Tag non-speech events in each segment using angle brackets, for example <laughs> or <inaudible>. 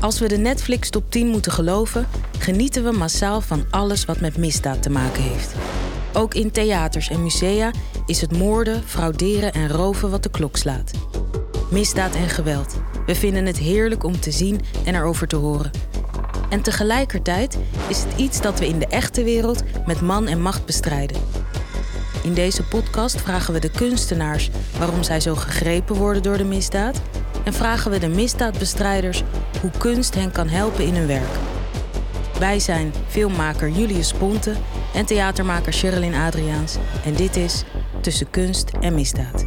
Als we de Netflix top 10 moeten geloven, genieten we massaal van alles wat met misdaad te maken heeft. Ook in theaters en musea is het moorden, frauderen en roven wat de klok slaat. Misdaad en geweld. We vinden het heerlijk om te zien en erover te horen. En tegelijkertijd is het iets dat we in de echte wereld met man en macht bestrijden. In deze podcast vragen we de kunstenaars waarom zij zo gegrepen worden door de misdaad en vragen we de misdaadbestrijders hoe kunst hen kan helpen in hun werk. Wij zijn filmmaker Julius Ponte en theatermaker Sherilyn Adriaans en dit is Tussen Kunst en Misdaad.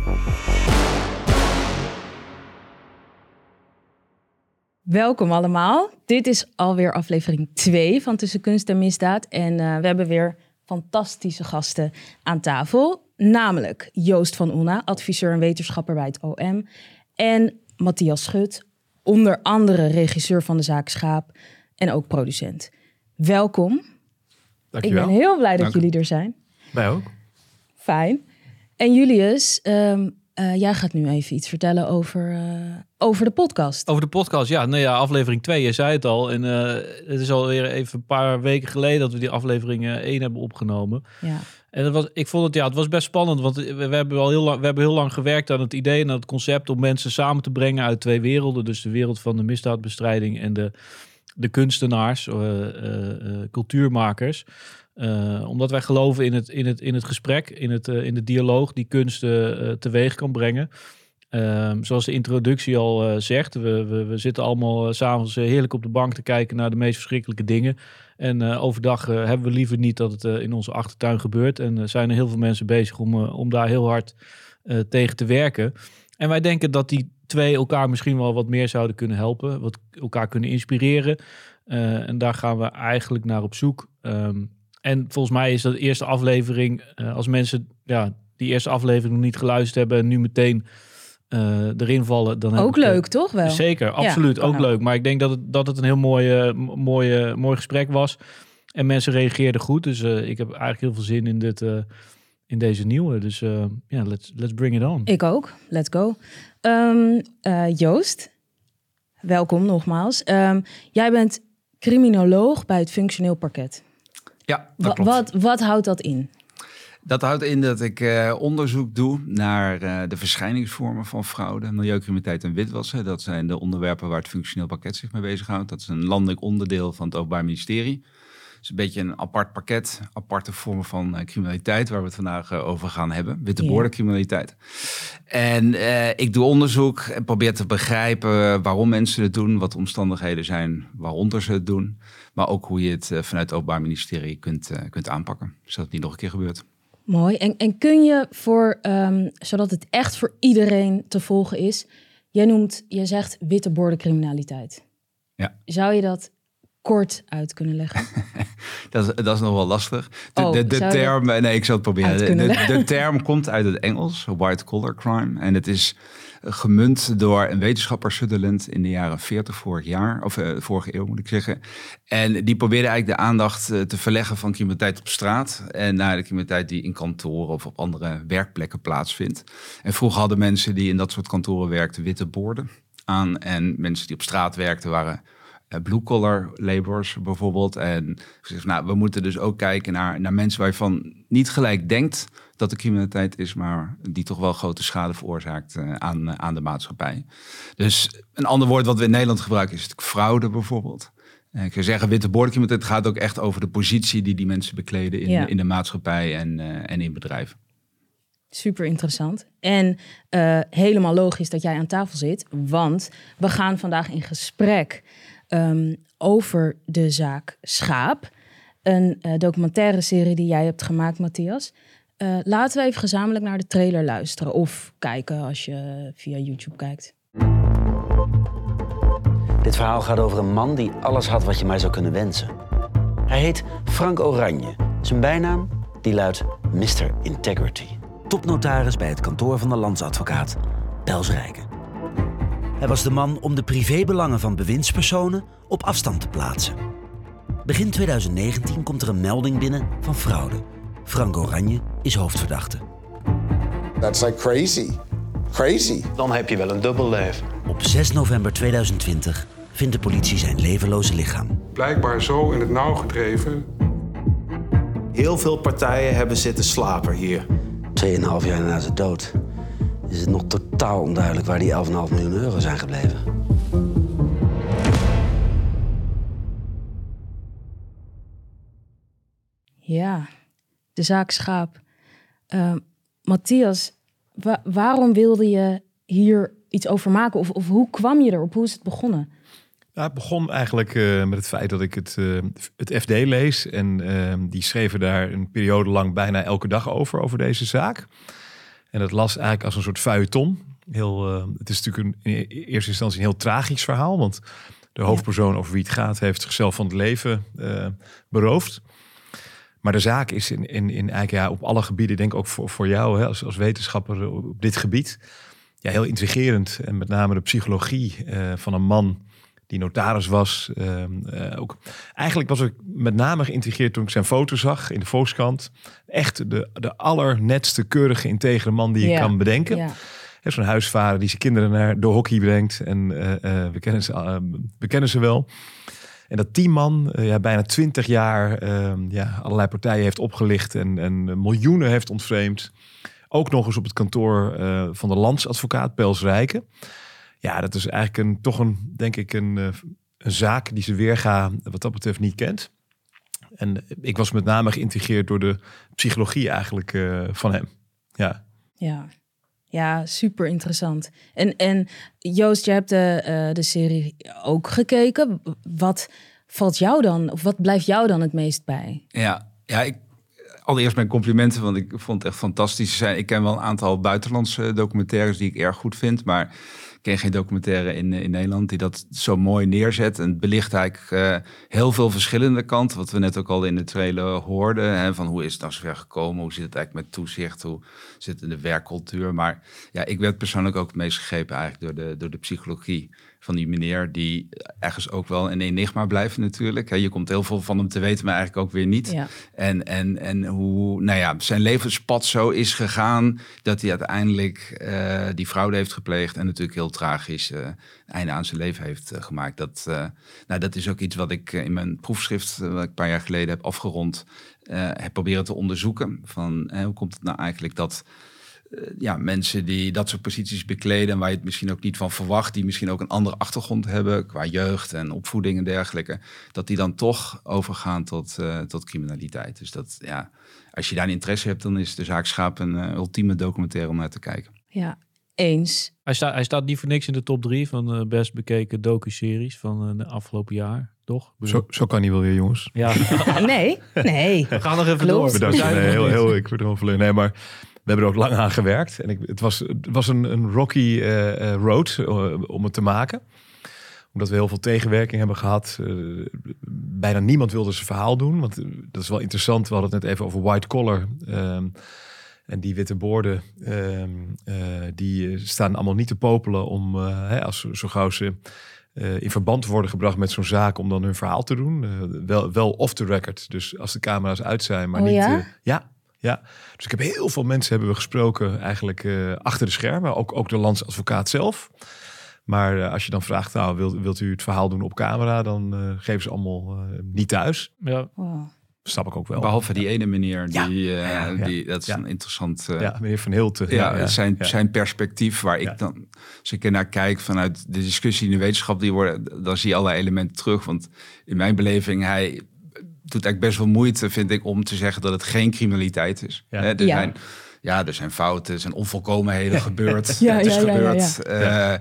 Welkom allemaal. Dit is alweer aflevering 2 van Tussen Kunst en Misdaad. En uh, we hebben weer fantastische gasten aan tafel. Namelijk Joost van Oena, adviseur en wetenschapper bij het OM. En Matthias Schut, onder andere regisseur van de zaak Schaap en ook producent. Welkom. Dankjewel. Ik ben heel blij dat jullie er zijn. Wij ook. Fijn. En Julius, um, uh, jij gaat nu even iets vertellen over, uh, over de podcast. Over de podcast, ja. Nou ja, aflevering 2, je zei het al. En uh, het is alweer even een paar weken geleden dat we die aflevering 1 hebben opgenomen. Ja. En dat was, ik vond het, ja, het was best spannend, want we, hebben al heel lang, we hebben heel lang gewerkt aan het idee en aan het concept om mensen samen te brengen uit twee werelden. Dus de wereld van de misdaadbestrijding en de, de kunstenaars, cultuurmakers. Uh, omdat wij geloven in het, in het, in het gesprek, in, het, in de dialoog die kunst teweeg kan brengen. Ehm, zoals de introductie al zegt, we, we, we, zitten allemaal s s'avonds heerlijk op de bank te kijken naar de meest verschrikkelijke dingen. En overdag hebben we liever niet dat het in onze achtertuin gebeurt. En zijn er heel veel mensen bezig om, om daar heel hard tegen te werken. En wij denken dat die twee elkaar misschien wel wat meer zouden kunnen helpen, wat elkaar kunnen inspireren. en daar gaan we eigenlijk naar op zoek. Um, en volgens mij is dat de eerste aflevering, uh, als mensen ja, die eerste aflevering nog niet geluisterd hebben en nu meteen uh, erin vallen. Dan ook heb leuk, toch wel? Zeker, absoluut. Ja, ook leuk. Maar ik denk dat het, dat het een heel mooi, mooi, mooi gesprek was. En mensen reageerden goed. Dus uh, ik heb eigenlijk heel veel zin in, dit, in deze nieuwe. Dus ja, yeah, let's, let's bring it on. Ik ook. Let's go. Um, Joost, welkom nogmaals. Um, jij bent criminoloog bij het functioneel parket. Ja, dat klopt. Wat, wat houdt dat in? Dat houdt in dat ik uh, onderzoek doe naar uh, de verschijningsvormen van fraude, milieucriminaliteit en witwassen. Dat zijn de onderwerpen waar het functioneel pakket zich mee bezighoudt. Dat is een landelijk onderdeel van het Openbaar Ministerie. Het is een beetje een apart pakket, aparte vormen van uh, criminaliteit, waar we het vandaag over gaan hebben. Witte criminaliteit. En ik doe onderzoek en probeer te begrijpen waarom mensen het doen, wat de omstandigheden zijn waaronder ze het doen. Maar ook hoe je het vanuit het Openbaar Ministerie kunt, kunt aanpakken, zodat het niet nog een keer gebeurt. Mooi. En, en kun je voor, um, zodat het echt voor iedereen te volgen is, jij noemt, je zegt witte bordencriminaliteit. Ja. Zou je dat kort uit kunnen leggen? <laughs> dat, is, dat is nog wel lastig. De, oh, de, de term, nee, ik zal het proberen. De, de, de, term komt uit het Engels, white collar crime. En het is gemunt door een wetenschapper Sutherland in de jaren 40 vorig jaar, of uh, vorige eeuw moet ik zeggen. En die probeerde eigenlijk de aandacht uh, te verleggen van criminaliteit op straat en naar de criminaliteit die in kantoren of op andere werkplekken plaatsvindt. En vroeger hadden mensen die in dat soort kantoren werkten witte borden aan en mensen die op straat werkten waren blue-collar laborers bijvoorbeeld. En nou, we moeten dus ook kijken naar, naar mensen waarvan niet gelijk denkt dat de criminaliteit is, maar die toch wel grote schade veroorzaakt uh, aan, uh, aan de maatschappij. Dus een ander woord wat we in Nederland gebruiken is fraude bijvoorbeeld. Ik zou zeggen, witte bordencriminaliteit gaat ook echt over de positie die die mensen bekleden in, ja. in de maatschappij en, en in bedrijven. Super interessant. En helemaal logisch dat jij aan tafel zit, want we gaan vandaag in gesprek um, over de zaak Schaap. Een uh, documentaire serie die jij hebt gemaakt, Matthias. Uh, laten we even gezamenlijk naar de trailer luisteren. Of kijken als je via YouTube kijkt. Dit verhaal gaat over een man die alles had wat je maar zou kunnen wensen. Hij heet Frank Oranje. Zijn bijnaam die luidt Mr. Integrity. Topnotaris bij het kantoor van de landsadvocaat Pels Rijken. Hij was de man om de privébelangen van bewindspersonen op afstand te plaatsen. Begin 2019 komt er een melding binnen van fraude. Frank Oranje is hoofdverdachte. That's like crazy. Crazy. Dan heb je wel een dubbel leven. Op 6 november 2020 vindt de politie zijn levenloze lichaam. Blijkbaar zo in het nauw gedreven. Heel veel partijen hebben zitten slapen hier. Tweeënhalf jaar na zijn dood is het nog totaal onduidelijk waar die 11,5 miljoen euro zijn gebleven. Ja, de zaak Schaap. Uh, Matthias, waarom wilde je hier iets over maken? Of, of hoe kwam je erop? Hoe is het begonnen? Nou, het begon eigenlijk uh, met het feit dat ik het, uh, het FD lees. En uh, die schreven daar een periode lang bijna elke dag over, over deze zaak. En dat las eigenlijk als een soort feuilleton. Heel, het is natuurlijk een, in eerste instantie een heel tragisch verhaal. Want de hoofdpersoon over wie het gaat heeft zichzelf van het leven beroofd. Maar de zaak is in, in, in eigenlijk ja, op alle gebieden, denk ik ook voor, voor jou hè, als, als wetenschapper op dit gebied, ja, heel intrigerend. En met name de psychologie uh, van een man die notaris was. Uh, uh, ook, eigenlijk was ik met name geïntrigeerd toen ik zijn foto zag in de Volkskrant. Echt de, de allernetste, keurige, integere man die je kan bedenken. Ja. Zo'n huisvader die zijn kinderen naar de hockey brengt. En we, kennen ze, we kennen ze wel. En dat die man uh, ja, bijna twintig jaar uh, ja, allerlei partijen heeft opgelicht en, en miljoenen heeft ontvreemd. Ook nog eens op het kantoor uh, van de landsadvocaat Pels Rijken. Ja, dat is eigenlijk een, toch een, denk ik, een, eh, een zaak die ze weerga wat dat betreft niet kent. En ik was met name geïntegreerd door de psychologie eigenlijk van hem. Ja. Ja. Ja, super interessant. En, en Joost, je hebt de, uh, de serie ook gekeken. Wat valt jou dan, of wat blijft jou dan het meest bij? Ja, ja ik, allereerst mijn complimenten, want ik vond het echt fantastisch. Ik ken wel een aantal buitenlandse documentaires die ik erg goed vind, maar ken geen documentaire in, in Nederland die dat zo mooi neerzet. En belicht eigenlijk uh, heel veel verschillende kanten. Wat we net ook al in de trailer hoorden. Hè, van hoe is het nou zover gekomen? Hoe zit het eigenlijk met toezicht? Hoe zit het in de werkcultuur? Maar ja, ik werd persoonlijk ook het meest gegrepen eigenlijk door de, door de psychologie van die meneer die ergens ook wel een enigma blijft natuurlijk. Je komt heel veel van hem te weten, maar eigenlijk ook weer niet. Ja. En, en, en hoe nou ja, zijn levenspad zo is gegaan dat hij uiteindelijk uh, die fraude heeft gepleegd en natuurlijk heel tragisch uh, einde aan zijn leven heeft uh, gemaakt. Dat, nou, dat is ook iets wat ik in mijn proefschrift, wat ik een paar jaar geleden heb afgerond, heb proberen te onderzoeken. Van hoe komt het nou eigenlijk dat eh, ja, mensen die dat soort posities bekleden, waar je het misschien ook niet van verwacht, die misschien ook een andere achtergrond hebben qua jeugd en opvoeding en dergelijke, dat die dan toch overgaan tot, uh, tot criminaliteit. Dus dat, ja, als je daar een interesse hebt, dan is de zaak Schaap een uh, ultieme documentaire om naar te kijken. Ja, eens. Hij, staat hij staat niet voor niks in de top drie van de best bekeken docu-series van de afgelopen jaar, toch? Zo, zo kan hij wel weer, jongens. Ja. <laughs> <laughs> nee, nee. We gaan nog even door. Bedankt. Nee, heel, heel, ik word er wel Nee, maar hebben er ook lang aan gewerkt. En ik, het was, het was een, een rocky uh, road uh, om het te maken. Omdat we heel veel tegenwerking hebben gehad. Uh, bijna niemand wilde zijn verhaal doen. Want dat is wel interessant. We hadden het net even over white collar. Um, en die witte borden, ehm, die staan allemaal niet te popelen om, hè, als zo gauw ze in verband worden gebracht met zo'n zaak, om dan hun verhaal te doen. wel, wel off the record, dus als de camera's uit zijn, maar oh, niet. Ja? ja, ja, dus ik heb heel veel mensen hebben we gesproken eigenlijk uh, achter de schermen. Ook, ook de landsadvocaat zelf. Maar uh, als je dan vraagt, nou, wilt, wilt u het verhaal doen op camera? Dan uh, geven ze allemaal niet thuis. Ja. Wow. Snap ik ook wel. Behalve die ene meneer, die, ja. ja, die, dat is een interessant... ja, meneer Van Hilten. Ja, Zijn, zijn perspectief waar ik dan, als ik er naar kijk vanuit de discussie in de wetenschap, die worden, dan zie je alle elementen terug. Want in mijn beleving, hij doet eigenlijk best wel moeite, vind ik, om te zeggen dat het geen criminaliteit is. Ja. er, ja. Zijn, ja, er zijn fouten, er zijn onvolkomenheden gebeurd. <laughs> ja, het is gebeurd. Ja,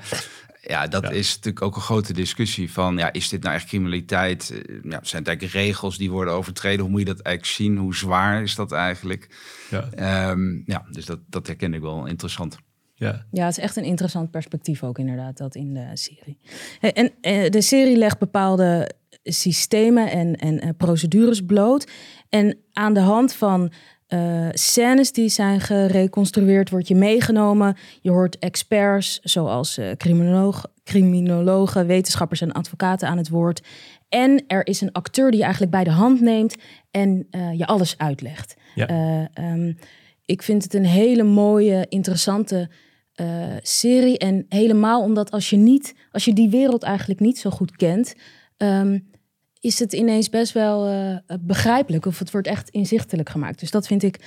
ja, dat is natuurlijk ook een grote discussie van, ja, is dit nou echt criminaliteit? Eh, ja, zijn het eigenlijk regels die worden overtreden? Hoe moet je dat eigenlijk zien? Hoe zwaar is dat eigenlijk? Ja, um, ja dus dat, dat herken ik wel interessant. Ja. ja, het is echt een interessant perspectief ook inderdaad, dat in de serie. En, en eh, de serie legt bepaalde systemen en, en uh, procedures bloot. En aan de hand van uh, scènes die zijn gereconstrueerd, word je meegenomen. Je hoort experts zoals uh, criminoloog, criminologen, wetenschappers en advocaten aan het woord. En er is een acteur die je eigenlijk bij de hand neemt en je alles uitlegt. Ja. Um, ik vind het een hele mooie, interessante serie. En helemaal omdat als je, niet, als je die wereld eigenlijk niet zo goed kent, ehm, is het ineens best wel begrijpelijk. Of het wordt echt inzichtelijk gemaakt. Dus dat vind ik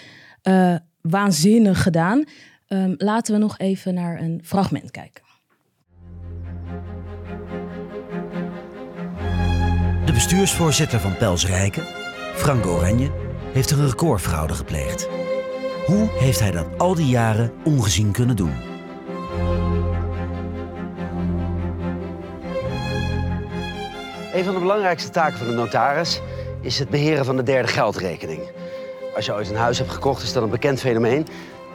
waanzinnig gedaan. Um, laten we nog even naar een fragment kijken. De bestuursvoorzitter van Pels Rijken, Frank Oranje, heeft een recordfraude gepleegd. Hoe heeft hij dat al die jaren ongezien kunnen doen? Een van de belangrijkste taken van de notaris is het beheren van de derde geldrekening. Als je ooit een huis hebt gekocht, is dat een bekend fenomeen.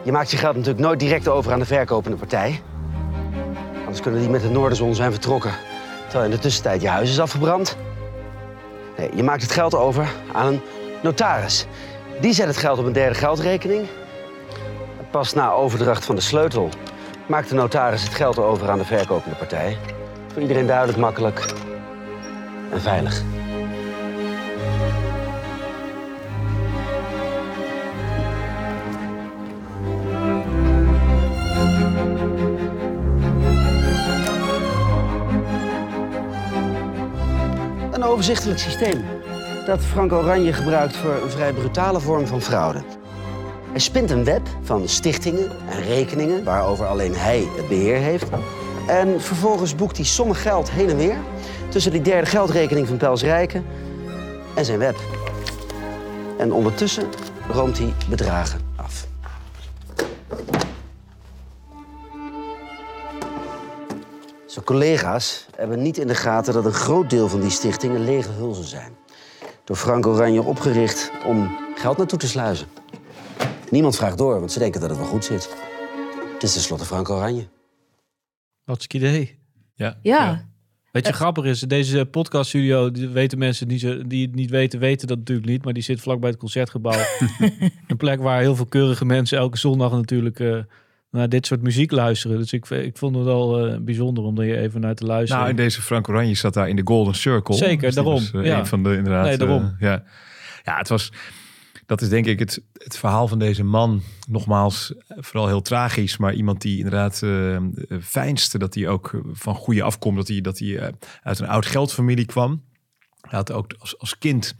Je maakt je geld natuurlijk nooit direct over aan de verkopende partij. Anders kunnen die met de Noorderzon zijn vertrokken. Terwijl in de tussentijd je huis is afgebrand. Nee, je maakt het geld over aan een notaris. Die zet het geld op een derde geldrekening. Pas na overdracht van de sleutel maakt de notaris het geld over aan de verkopende partij. Voor iedereen duidelijk, makkelijk en veilig. overzichtelijk systeem dat Frank Oranje gebruikt voor een vrij brutale vorm van fraude. Hij spint een web van stichtingen en rekeningen waarover alleen hij het beheer heeft. En vervolgens boekt hij sommen geld heen en weer tussen die derde geldrekening van Pels Rijken en zijn web. En ondertussen roomt hij bedragen af. Zijn collega's hebben niet in de gaten dat een groot deel van die stichtingen lege hulzen zijn. Door Frank Oranje opgericht om geld naartoe te sluizen. Niemand vraagt door, want ze denken dat het wel goed zit. Het is tenslotte Frank Oranje. Wat een idee. Ja. ja. Weet je, grappig is, deze podcaststudio, die weten mensen die, ze, die het niet weten, weten dat natuurlijk niet. Maar die zit vlakbij het concertgebouw. <laughs> een plek waar heel veel keurige mensen elke zondag natuurlijk uh, naar dit soort muziek luisteren. Dus ik, ik vond het wel uh, bijzonder om er even naar te luisteren. Nou, en deze Frank Oranje zat daar in de Golden Circle. Zeker, dus daarom. Was, uh, ja. Een van de inderdaad. Nee, daarom. Uh, ja. ja, het was. Dat is denk ik het, het verhaal van deze man. Nogmaals, vooral heel tragisch. Maar iemand die inderdaad fijnste dat hij ook van goede afkomt. Dat hij, dat hij uit een oud geldfamilie kwam. Hij had ook als, als kind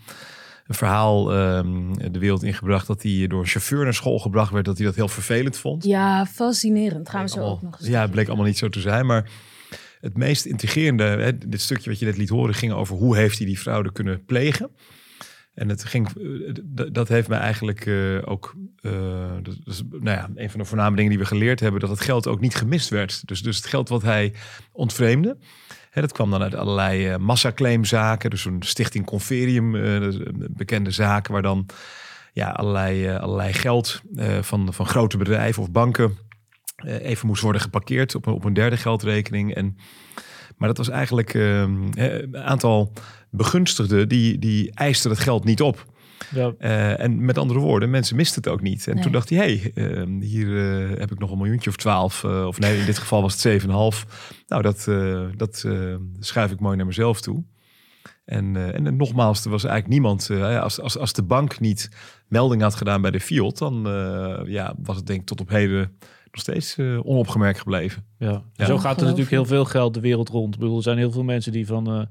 een verhaal um, de wereld ingebracht dat hij door een chauffeur naar school gebracht werd, dat hij dat heel vervelend vond. Ja, fascinerend. Gaan we zo ook nog eens. Ja, het bleek allemaal niet zo te zijn, maar het meest intrigerende, hè, dit stukje wat je net liet horen, ging over hoe heeft hij die fraude kunnen plegen. En het ging, eh, dat heeft mij eigenlijk uh, ook, uh, nou ja, een van de voorname dingen die we geleerd hebben, dat het geld ook niet gemist werd. Dus, dus het geld wat hij ontvreemde, dat kwam dan uit allerlei massaclaimzaken. Dus een stichting Conferium, uh, bekende zaken waar dan ja, allerlei, allerlei geld van, van grote bedrijven of banken even moest worden geparkeerd op, op een derde geldrekening. En, maar dat was eigenlijk ehm, een aantal begunstigden die, die eisten het geld niet op. Ja. Uh, en met andere woorden, mensen misten het ook niet. En nee. toen dacht hij, hé, hey, uh, hier uh, heb ik nog een miljoentje of twaalf. of nee, in dit geval was het 7,5. Nou, dat, dat schuif ik mooi naar mezelf toe. En, en nogmaals, er was eigenlijk niemand. als, als, als de bank niet melding had gedaan bij de Fiat, dan ja, was het denk ik tot op heden nog steeds onopgemerkt gebleven. Ja. ja. Zo gaat er natuurlijk heel veel geld de wereld rond. Ik bedoel, er zijn heel veel mensen die van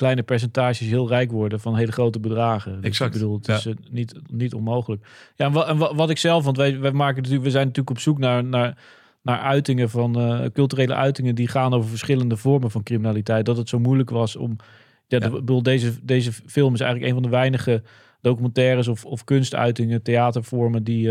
kleine percentages heel rijk worden van hele grote bedragen. Dus exact. Ik bedoel, het is niet, niet onmogelijk. Ja, en wat, en wat ik zelf, want wij, wij maken natuurlijk, we zijn natuurlijk op zoek naar, naar, naar uitingen van uh, culturele uitingen die gaan over verschillende vormen van criminaliteit. Dat het zo moeilijk was om. Ja, ja. De, bedoel, deze, deze film is eigenlijk een van de weinige documentaires of, of kunstuitingen, theatervormen die.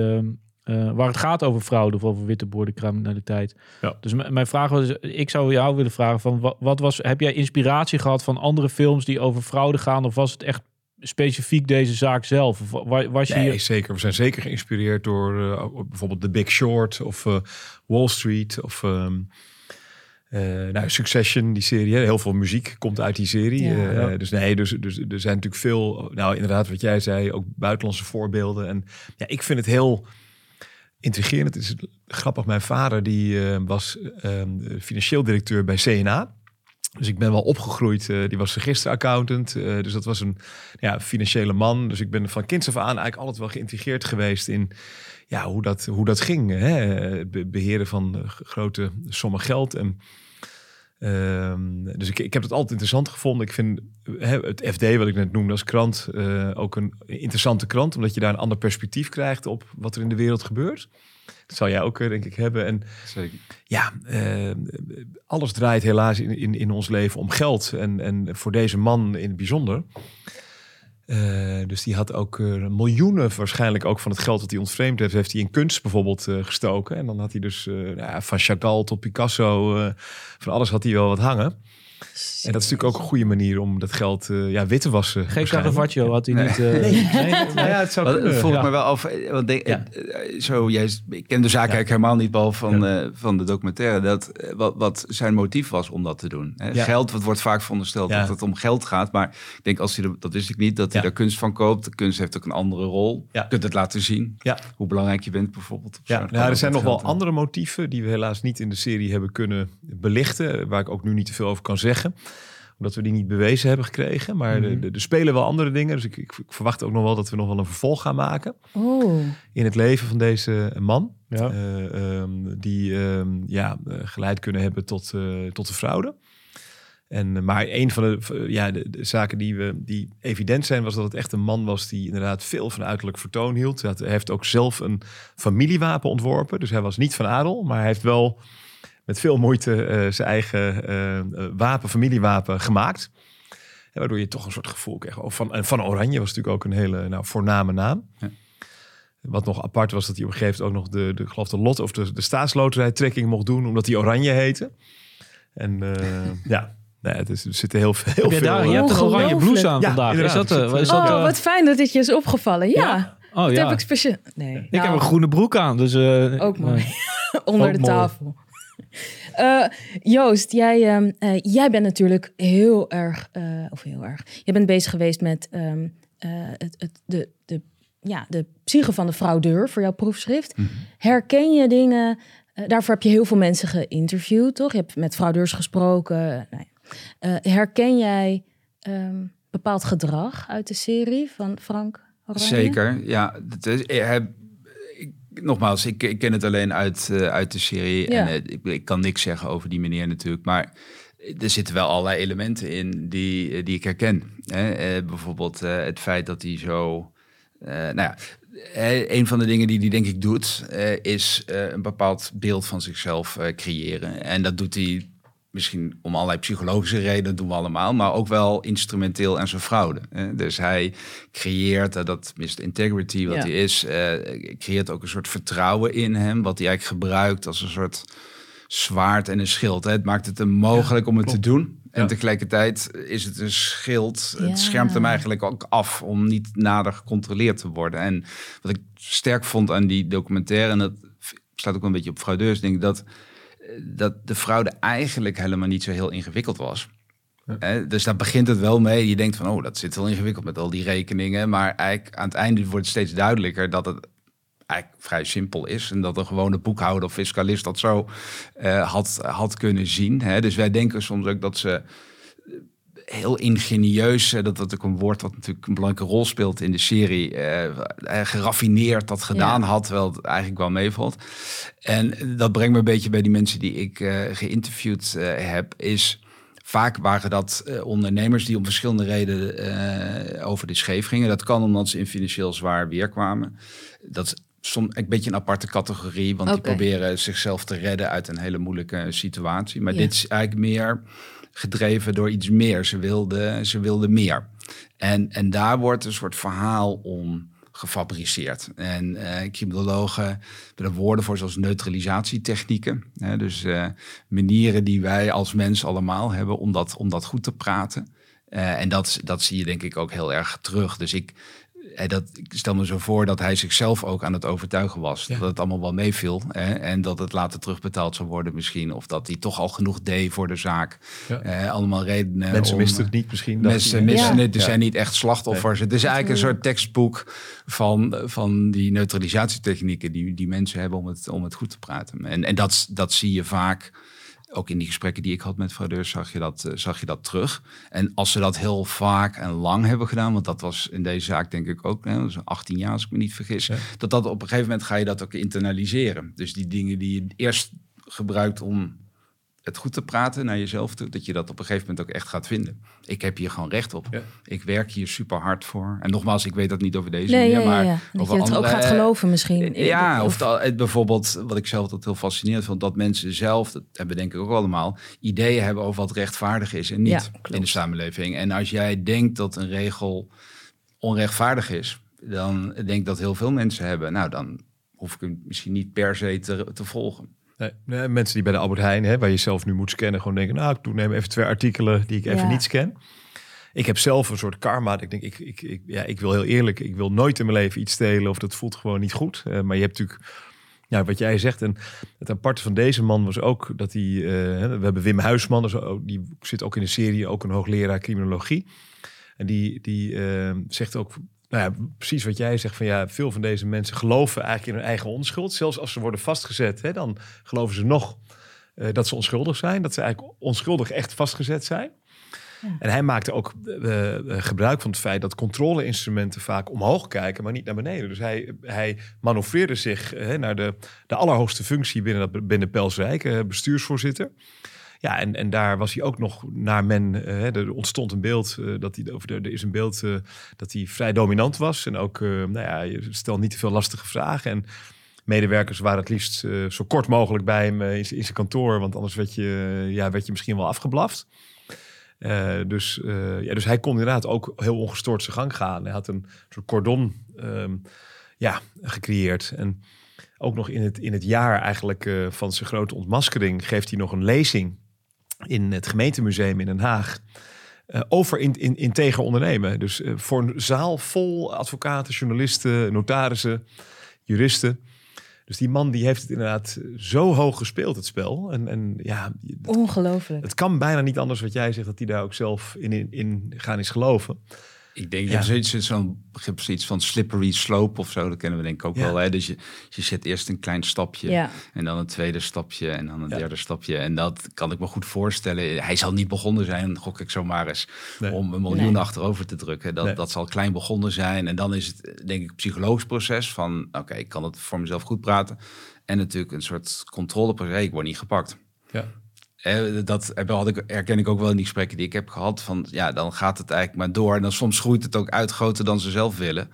Uh, uh, waar het gaat over fraude of over witte criminaliteit. Ja. Dus mijn vraag was, ik zou jou willen vragen van wat, wat, was, heb jij inspiratie gehad van andere films die over fraude gaan of was het echt specifiek deze zaak zelf? Of was je nee, zeker. We zijn zeker geïnspireerd door uh, bijvoorbeeld The Big Short of uh, Wall Street of um, nou, Succession, die serie. Heel veel muziek komt uit die serie. Ja, ja. Dus nee, dus, dus er zijn natuurlijk veel, nou inderdaad wat jij zei, ook buitenlandse voorbeelden. En ja, ik vind het heel intrigerend. Het is grappig. Mijn vader die uh, was uh, financieel directeur bij CNA. Dus ik ben wel opgegroeid. die was registeraccountant. dus dat was een ja, financiële man. Dus ik ben van kinds af aan eigenlijk altijd wel geïntegreerd geweest in ja, hoe, dat, hoe dat ging. Hè? beheren van grote sommen geld. En Ehm, dus ik, ik heb het altijd interessant gevonden. Ik vind het FD, wat ik net noemde als krant, uh, ook een interessante krant. Omdat je daar een ander perspectief krijgt op wat er in de wereld gebeurt. Dat zal jij ook, eh, denk ik, hebben. En Zeker. ja, uh, alles draait helaas in, in, in ons leven om geld. En, en voor deze man in het bijzonder. Uh, dus die had ook uh, miljoenen waarschijnlijk ook van het geld dat hij ontvreemd heeft, heeft hij in kunst bijvoorbeeld uh, gestoken. En dan had hij dus ja, van Chagall tot Picasso, van alles had hij wel wat hangen. En dat is natuurlijk ook een goede manier om dat geld uh, ja, wit te wassen. Geen Caravaggio had hij niet. Uh, nee. nee. Nou ja, het zou kunnen. Volg me wel af. Want denk, ja. Eh, zo, jij, ik ken de zaak eigenlijk helemaal niet, behalve van, uh, van de documentaire. Dat, wat, wat zijn motief was om dat te doen. Hè? Geld, wat wordt vaak verondersteld dat het om geld gaat. Maar ik denk, als hij er, dat wist ik niet, dat hij daar kunst van koopt. De kunst heeft ook een andere rol. Je kunt het laten zien. Hoe belangrijk je bent bijvoorbeeld. Ja, nou, er zijn nog wel andere motieven die we helaas niet in de serie hebben kunnen belichten. Waar ik ook nu niet te veel over kan zeggen omdat we die niet bewezen hebben gekregen. Maar mm er spelen wel andere dingen. Dus ik, ik, verwacht ook nog wel dat we nog wel een vervolg gaan maken. Oh. In het leven van deze man. Ja. Uh, um, die um, ja, uh, geleid kunnen hebben tot, uh, tot de fraude. En, maar een van de, ja, de, de, zaken die, we, die evident zijn, was dat het echt een man was die inderdaad veel van uiterlijk vertoon hield. Hij heeft ook zelf een familiewapen ontworpen. Dus hij was niet van adel, maar hij heeft wel met veel moeite uh, zijn eigen uh, wapen, familiewapen gemaakt. En waardoor je toch een soort gevoel kreeg. Oh, van, en van Oranje was natuurlijk ook een hele nou, voorname naam. Ja. Wat nog apart was dat hij op een gegeven moment ook nog de, de, geloof de lot of de, de staatsloterijtrekking mocht doen, omdat hij Oranje heette. En <laughs> ja, Nee, het is, er zitten heel veel. Heb je, daar, je hebt een oranje blouse aan vandaag. Is dat, is dat, oh, wat fijn dat dit je is opgevallen. Ja. ja. Oh, dat ja. heb ik speciaal. Nee. Ik heb nou. een groene broek aan, dus. Uh, ook mooi. <laughs> Onder de tafel. Uh, <laughs> Joost, jij, um, uh, jij bent natuurlijk heel erg, uh, of heel erg, je bent bezig geweest met um, het, het, de, de, ja, de psyche van de fraudeur voor jouw proefschrift. Mm -hmm. Herken je dingen, daarvoor heb je heel veel mensen geïnterviewd, toch? Je hebt met fraudeurs gesproken. Nou herken jij um, bepaald gedrag uit de serie van Frank Oranje? Zeker, ja. Het is, nogmaals, ik, ik, ken het alleen uit, uh, uit de serie. En uh, ik, ik, kan niks zeggen over die meneer natuurlijk. Maar er zitten wel allerlei elementen in die, eh, die ik herken. Hè? bijvoorbeeld het feit dat hij zo. nou ja, een van de dingen die hij denk ik doet, is een bepaald beeld van zichzelf creëren. En dat doet hij misschien om allerlei psychologische redenen doen we allemaal, maar ook wel instrumenteel en zijn fraude. Dus hij creëert, uh, dat Mr. Integrity wat hij is, uh, creëert ook een soort vertrouwen in hem, wat hij eigenlijk gebruikt als een soort zwaard en een schild. Hè. Het maakt het hem mogelijk om het te doen. En tegelijkertijd is het een schild. Het schermt hem eigenlijk ook af om niet nader gecontroleerd te worden. En wat ik sterk vond aan die documentaire, en dat staat ook een beetje op fraudeurs, denk ik dat dat de fraude eigenlijk helemaal niet zo heel ingewikkeld was. dus daar begint het wel mee. Je denkt van, oh, dat zit wel ingewikkeld met al die rekeningen. Maar eigenlijk aan het einde wordt het steeds duidelijker dat het eigenlijk vrij simpel is. En dat een gewone boekhouder of fiscalist dat zo uh, had, had kunnen zien. Hè? Dus wij denken soms ook dat ze heel ingenieus, dat dat ook een woord wat natuurlijk een belangrijke rol speelt in de serie, uh, geraffineerd dat gedaan had, terwijl het eigenlijk wel meevalt. En dat brengt me een beetje bij die mensen die ik uh, geïnterviewd uh, heb, is vaak waren dat ondernemers die om verschillende redenen over de scheef gingen. Dat kan omdat ze in financieel zwaar weer kwamen. Dat is soms een beetje een aparte categorie, want die proberen zichzelf te redden uit een hele moeilijke situatie. Maar dit is eigenlijk meer gedreven door iets meer. Ze wilden, ze wilden meer. En, en daar wordt een soort verhaal om gefabriceerd. En uh, criminologen hebben woorden voor zoals neutralisatietechnieken. Hè, dus uh, manieren die wij als mens allemaal hebben om dat, om dat goed te praten. Uh, en dat, dat zie je denk ik ook heel erg terug. Dus ik, dat, ik stel me zo voor dat hij zichzelf ook aan het overtuigen was. Dat het allemaal wel meeviel. Hè, en dat het later terugbetaald zou worden misschien. Of dat hij toch al genoeg deed voor de zaak. Eh, allemaal redenen. Mensen om, misten het niet misschien. Mensen missen het. Er zijn niet echt slachtoffers. Het is eigenlijk een soort tekstboek van, van die neutralisatietechnieken die, die mensen hebben om het, om het goed te praten. En, en dat, dat zie je vaak ook in die gesprekken die ik had met fraudeurs zag je, dat, zag je dat terug. En als ze dat heel vaak en lang hebben gedaan, want dat was in deze zaak denk ik ook, hè, 18 jaar als ik me niet vergis, dat dat op een gegeven moment ga je dat ook internaliseren. Dus die dingen die je eerst gebruikt om het goed te praten naar jezelf toe, dat je dat op een gegeven moment ook echt gaat vinden. Ik heb hier gewoon recht op. Ik werk hier super hard voor. En nogmaals, ik weet dat niet over deze nee, manier, maar ja, Dat je het ook gaat geloven misschien. Ja, of, of bijvoorbeeld, wat ik zelf dat heel fascinerend vond, dat mensen zelf, dat hebben we denk ik ook allemaal, ideeën hebben over wat rechtvaardig is en niet in de samenleving. En als jij denkt dat een regel onrechtvaardig is, dan denk ik dat heel veel mensen hebben. Nou, dan hoef ik hem misschien niet per se te, te volgen. Nee, mensen die bij de Albert Heijn, hè, waar je zelf nu moet scannen, gewoon denken, nou, ik doe neem even twee artikelen die ik even niet scan. Ik heb zelf een soort karma. Ik denk, ik, ik, ik, ja, ik wil heel eerlijk, ik wil nooit in mijn leven iets stelen of dat voelt gewoon niet goed. Uh, maar je hebt natuurlijk, ja, wat jij zegt, en het aparte van deze man was ook dat hij, uh, we hebben Wim Huisman, dus die zit ook in de serie, ook een hoogleraar criminologie. En die, die uh, zegt ook nou ja, precies wat jij zegt van ja, veel van deze mensen geloven eigenlijk in hun eigen onschuld. Zelfs als ze worden vastgezet, hè, dan geloven ze nog uh, dat ze onschuldig zijn. Dat ze eigenlijk onschuldig echt vastgezet zijn. Ja. En hij maakte ook uh, gebruik van het feit dat controleinstrumenten vaak omhoog kijken, maar niet naar beneden. Dus hij, hij manoeuvreerde zich naar de, de allerhoogste functie binnen, dat, binnen Pelswijk, bestuursvoorzitter. Ja, en, en daar was hij ook nog naar men. Uh, er ontstond een beeld uh, dat hij. Of er, is een beeld uh, dat hij vrij dominant was. En ook, nou ja, je stelt niet te veel lastige vragen. En medewerkers waren het liefst zo kort mogelijk bij hem in, zijn kantoor. Want anders werd je, ja, werd je misschien wel afgeblaft. dus, ja, dus hij kon inderdaad ook heel ongestoord zijn gang gaan. Hij had een soort cordon um, ja, gecreëerd. En ook nog in het, in het jaar eigenlijk van zijn grote ontmaskering geeft hij nog een lezing in het gemeentemuseum in Den Haag. Uh, over in, in, integer ondernemen. Dus uh, voor een zaal vol advocaten, journalisten, notarissen, juristen. Dus die man die heeft het inderdaad zo hoog gespeeld, het spel. En, en ja, Ongelooflijk. Het kan bijna niet anders wat jij zegt, dat hij daar ook zelf in, in, in gaan is geloven. Ik denk, ja. je hebt zo'n begrip iets van slippery slope of zo. Dat kennen we denk ik ook wel. Hè? Dus je, je zet eerst een klein stapje ja. en dan een tweede stapje en dan een derde stapje. En dat kan ik me goed voorstellen. Hij zal niet begonnen zijn, gok ik zomaar eens, om een miljoen achterover te drukken. Dat, dat zal klein begonnen zijn. En dan is het denk ik een psychologisch proces van, oké, ik kan het voor mezelf goed praten. En natuurlijk een soort controleproces. Ik word niet gepakt. Ja dat had ik, herken ik ook wel in die gesprekken die ik heb gehad. Van ja, dan gaat het eigenlijk maar door. En dan soms groeit het ook uit groter dan ze zelf willen.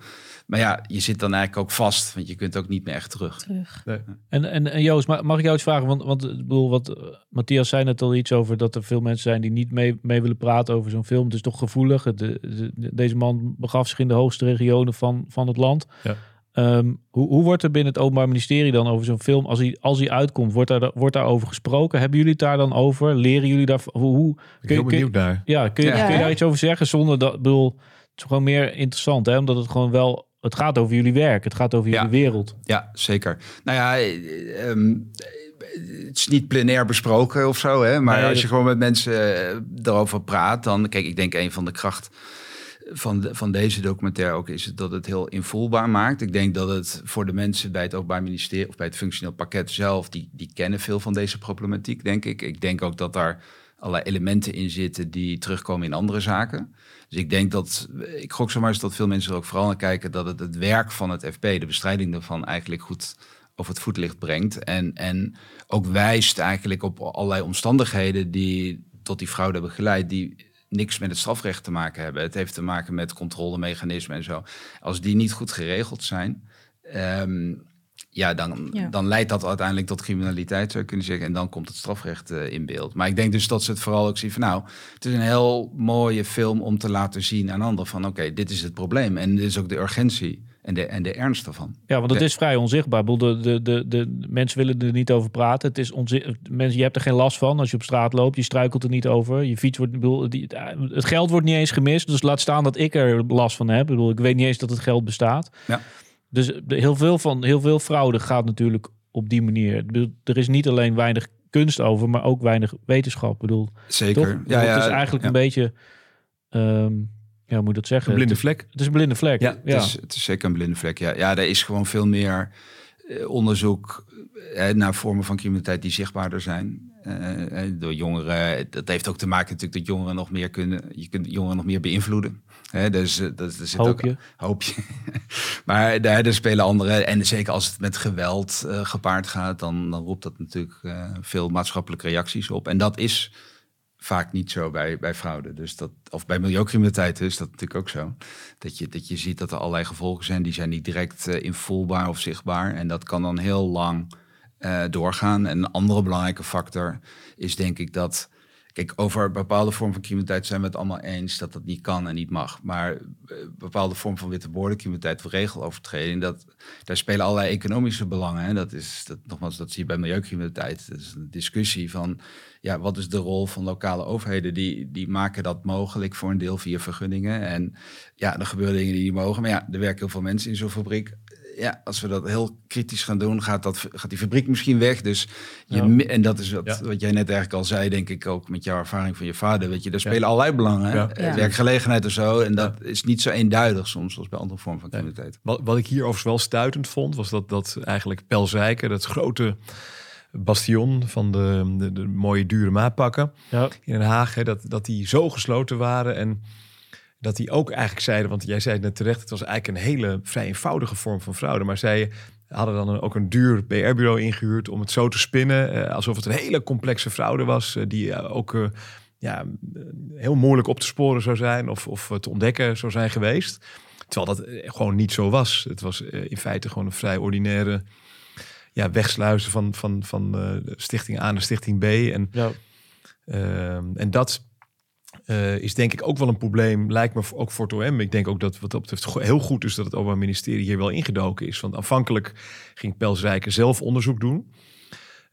Maar ja, je zit dan eigenlijk ook vast, want je kunt ook niet meer echt terug. terug. Nee. En, en, en Joost, mag ik jou iets vragen? Want, want ik bedoel, wat uh, Matthias zei net al iets over dat er veel mensen zijn die niet mee, mee willen praten over zo'n film. Het is toch gevoelig. De, deze man begaf zich in de hoogste regionen van, van het land. Ja. Ehm, hoe, hoe, wordt er binnen het Openbaar Ministerie dan over zo'n film, als hij, als hij uitkomt, wordt, daar, wordt daarover gesproken? Hebben jullie het daar dan over? Leren jullie daar? Hoe, hoe kun, heel benieuwd daar. Ja, kun, je, kun je daar iets over zeggen zonder dat, bedoel, het is gewoon meer interessant, hè? omdat het gewoon wel, het gaat over jullie werk, het gaat over jullie wereld. Ja, zeker. Nou ja, um, het is niet plenair besproken of zo, hè? maar als je gewoon met mensen uh, erover praat, dan, kijk, ik denk een van de kracht van, van deze documentaire ook is het dat het heel invoelbaar maakt. Ik denk dat het voor de mensen bij het Openbaar Ministerie of bij het functioneel pakket zelf, die, die kennen veel van deze problematiek, denk ik. Ik denk ook dat daar allerlei elementen in zitten die terugkomen in andere zaken. Dus ik denk dat, ik gok zomaar eens dat veel mensen er ook vooral naar kijken dat het het werk van het FP, de bestrijding daarvan, eigenlijk goed over het voetlicht brengt. En, en ook wijst eigenlijk op allerlei omstandigheden die tot die fraude hebben geleid, die niks met het strafrecht te maken hebben. Het heeft te maken met controlemechanismen en zo. Als die niet goed geregeld zijn, ehm, ja, dan, dan leidt dat uiteindelijk tot criminaliteit, zou je kunnen zeggen. En dan komt het strafrecht uh, in beeld. Maar ik denk dus dat ze het vooral ook zien van... nou, het is een heel mooie film om te laten zien aan anderen... van oké, dit is het probleem en dit is ook de urgentie en de, en de ernst ervan. Ja, want het is vrij onzichtbaar. De, de, de, de, mensen willen er niet over praten. Het is. Mensen, je hebt er geen last van als je op straat loopt. Je struikelt er niet over. Je fiets wordt, bedoel, die, het geld wordt niet eens gemist. Dus laat staan dat ik er last van heb. Ik, bedoel, ik weet niet eens dat het geld bestaat. Ja. Dus heel veel, van, heel veel fraude gaat natuurlijk op die manier. Er is niet alleen weinig kunst over, maar ook weinig wetenschap. Ik bedoel, Zeker. Ja, ja, het is eigenlijk een beetje... Um, ja, moet dat zeggen? Een blinde vlek. Het is een blinde vlek. Ja, Het, is, het is zeker een blinde vlek. Ja, ja er is gewoon veel meer eh, onderzoek eh, naar vormen van criminaliteit die zichtbaarder zijn. door jongeren. Dat heeft ook te maken natuurlijk dat jongeren nog meer kunnen. Je kunt jongeren nog meer beïnvloeden. Hè, dus dat, zit hoop je. hoop je. <laughs> maar daar, spelen anderen. En zeker als het met geweld gepaard gaat, dan, dan roept dat natuurlijk veel maatschappelijke reacties op. En dat is vaak niet zo bij, bij fraude. Dus dat, of bij milieucriminaliteit is dat natuurlijk ook zo. Dat je, dat je ziet dat er allerlei gevolgen zijn, die zijn niet direct uh, invoelbaar of zichtbaar. En dat kan dan heel lang uh, doorgaan. En een andere belangrijke factor is denk ik dat Kijk, over bepaalde vorm van criminaliteit zijn we het allemaal eens dat dat niet kan en niet mag. Maar uh, bepaalde vorm van witte criminaliteit of regelovertreding, dat, daar spelen allerlei economische belangen. Hè. Dat is, dat, nogmaals, dat zie je bij milieucriminaliteit. Dat is een discussie van, ja, wat is de rol van lokale overheden? Die, die maken dat mogelijk voor een deel via vergunningen. En ja, er gebeuren dingen die niet mogen. Maar ja, er werken heel veel mensen in zo'n fabriek ja, als we dat heel kritisch gaan doen, gaat, dat, gaat die fabriek misschien weg. Dus je, En dat is wat, wat jij net eigenlijk al zei, denk ik ook met jouw ervaring van je vader. Weet je, daar spelen allerlei belangen. Werkgelegenheid en zo. En dat is niet zo eenduidig soms, zoals bij andere vormen van criminaliteit. Wat, wat ik hier overigens wel stuitend vond, was dat, dat eigenlijk Pelzijken, dat grote bastion van de, de, de mooie dure maatpakken ja. in Den Haag, hè, dat, dat die zo gesloten waren en dat die ook eigenlijk zeiden, want jij zei het net terecht, het was eigenlijk een hele vrij eenvoudige vorm van fraude, maar zij hadden dan ook een duur PR-bureau ingehuurd om het zo te spinnen, eh, alsof het een hele complexe fraude was, eh, die uh, ook ja, heel moeilijk op te sporen zou zijn of, of te ontdekken zou zijn geweest. Terwijl dat gewoon niet zo was. Het was in feite gewoon een vrij ordinaire ja, wegsluizen van, van, van stichting A naar stichting B. En, ja. Ehm, en dat uh, is denk ik ook wel een probleem, lijkt me ook voor het OM. Ik denk ook dat wat dat betreft heel goed is dat het Openbaar Ministerie hier wel ingedoken is. Want aanvankelijk ging Pelsrijker zelf onderzoek doen.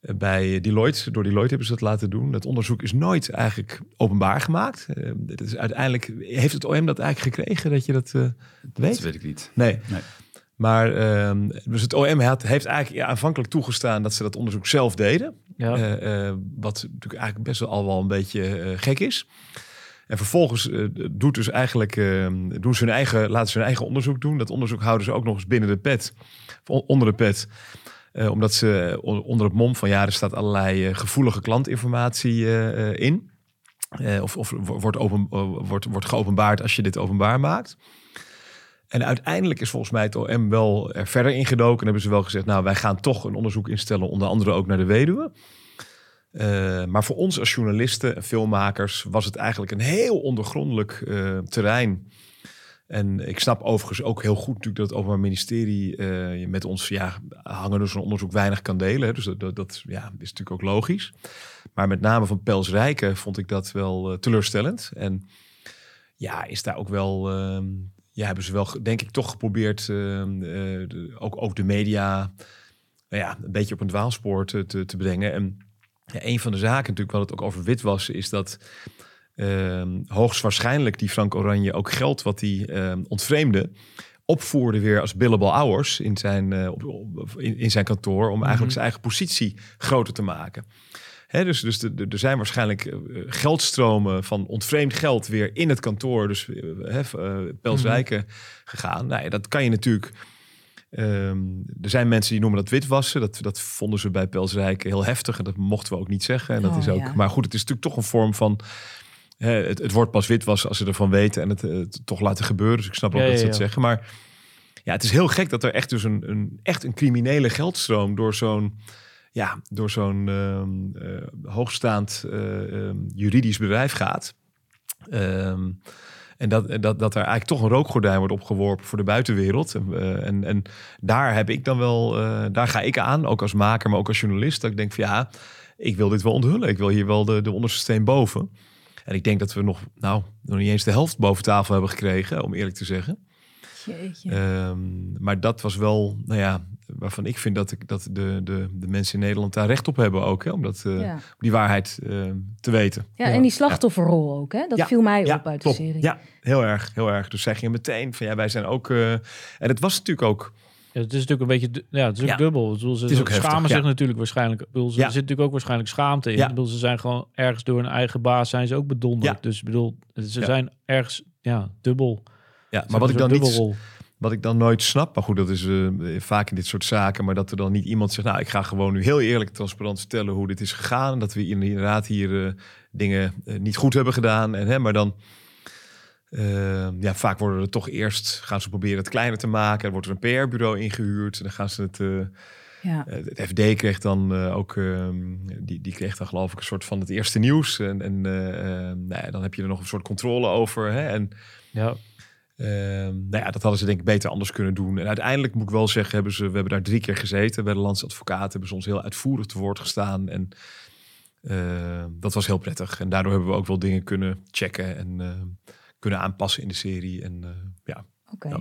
Uh, bij Deloitte, door Deloitte hebben ze dat laten doen. Dat onderzoek is nooit eigenlijk openbaar gemaakt. Uh, dat is uiteindelijk, heeft het OM dat eigenlijk gekregen, dat je dat weet? Dat weet ik niet. Nee. nee. Maar ehm, dus het OM had, heeft eigenlijk aanvankelijk toegestaan dat ze dat onderzoek zelf deden. Ja. wat natuurlijk eigenlijk best wel al wel een beetje gek is. En vervolgens uh, doet dus eigenlijk, uh, doen ze hun eigen, laten ze hun eigen onderzoek doen. Dat onderzoek houden ze ook nog eens binnen de pet, onder de pet. Uh, omdat ze onder het mom van ja, er staat allerlei gevoelige klantinformatie in. of of wordt, open, wordt, wordt geopenbaard als je dit openbaar maakt. En uiteindelijk is volgens mij het OM wel er verder ingedoken. En hebben ze wel gezegd, nou wij gaan toch een onderzoek instellen, onder andere ook naar de weduwe. Uh, maar voor ons als journalisten en filmmakers was het eigenlijk een heel ondergrondelijk uh, terrein. En ik snap overigens ook heel goed natuurlijk dat het Openbaar Ministerie uh, met ons ja, hangen dus een onderzoek weinig kan delen. Dus dat, dat, ja, is natuurlijk ook logisch. Maar met name van Pels Rijken vond ik dat wel teleurstellend. En ja, is daar ook wel, ehm, ja, hebben ze wel denk ik toch geprobeerd ehm, ook, ook de media nou ja, een beetje op een dwaalspoor te, te, te brengen. En ja, een van de zaken natuurlijk, wat het ook over witwassen, is dat uh, hoogstwaarschijnlijk die Frank Oranje ook geld wat hij uh, ontvreemde, opvoerde weer als billable hours in zijn, uh, op, in, in, zijn kantoor, om eigenlijk mhm. zijn eigen positie groter te maken. Hè, dus dus er zijn waarschijnlijk eh, geldstromen van ontvreemd geld weer in het kantoor, dus uh, Pelswijken, mm gegaan. Nou ja, dat kan je natuurlijk Um, er zijn mensen die noemen dat witwassen. Dat, dat vonden ze bij Pelsrijk heel heftig. En dat mochten we ook niet zeggen. En dat is oh, ook, Maar goed, het is natuurlijk toch een vorm van... het, het wordt pas witwassen als ze ervan weten en het, toch laten gebeuren. Dus ik snap ook dat ze het zeggen. Maar ja, het is heel gek dat er echt dus een, een echt een criminele geldstroom door zo'n ja, door zo'n uh, uh, hoogstaand uh, juridisch bedrijf gaat. Um, en dat, dat, dat er eigenlijk toch een rookgordijn wordt opgeworpen voor de buitenwereld. En, uh, en, en, daar heb ik dan wel, uh, daar ga ik aan, ook als maker, maar ook als journalist. Dat ik denk van ja, ik wil dit wel onthullen. Ik wil hier wel de, de onderste steen boven. En ik denk dat we nog, nou, nog niet eens de helft boven tafel hebben gekregen, om eerlijk te zeggen. Um, maar dat was wel, nou ja, waarvan ik vind dat, ik, dat de, de, de mensen in Nederland daar recht op hebben ook. Hè, om, dat, uh, die waarheid uh, te weten. Ja, en die slachtofferrol ook. Hè? Dat viel mij op uit de serie. Ja, heel erg, heel erg. Dus zij gingen meteen van ja, wij zijn ook... Uh, en het was natuurlijk ook... Ja, het is natuurlijk een beetje, ja, het is ook dubbel. Bedoel, ze het is ook schamen heftig, zich natuurlijk waarschijnlijk. Bedoel, ze ja. zit natuurlijk ook waarschijnlijk schaamte in. Ja. Bedoel, ze zijn gewoon ergens door hun eigen baas zijn ze ook bedonderd. Dus bedoel, ze zijn ergens ja dubbel. Ja, maar wat ik dan niet wat ik dan nooit snap, maar goed, dat is uh, vaak in dit soort zaken, maar dat er dan niet iemand zegt, nou, ik ga gewoon nu heel eerlijk transparant vertellen hoe dit is gegaan. En dat we inderdaad hier uh, dingen uh, niet goed hebben gedaan. En, hè, maar dan, ja, vaak worden er toch eerst, gaan ze proberen het kleiner te maken. Er wordt er een PR-bureau ingehuurd. En dan gaan ze het... Ja. het FD kreeg dan ook, ehm, die, die kreeg dan geloof ik een soort van het eerste nieuws. En, en nou ja, dan heb je er nog een soort controle over. Hè? En ja. Ehm, nou ja, dat hadden ze denk ik beter anders kunnen doen. En uiteindelijk moet ik wel zeggen, hebben ze, we hebben daar drie keer gezeten bij de landsadvocaat. Hebben ze ons heel uitvoerig te woord gestaan. En ehm, dat was heel prettig. En daardoor hebben we ook wel dingen kunnen checken en ehm, kunnen aanpassen in de serie. En uh, ja. Oké.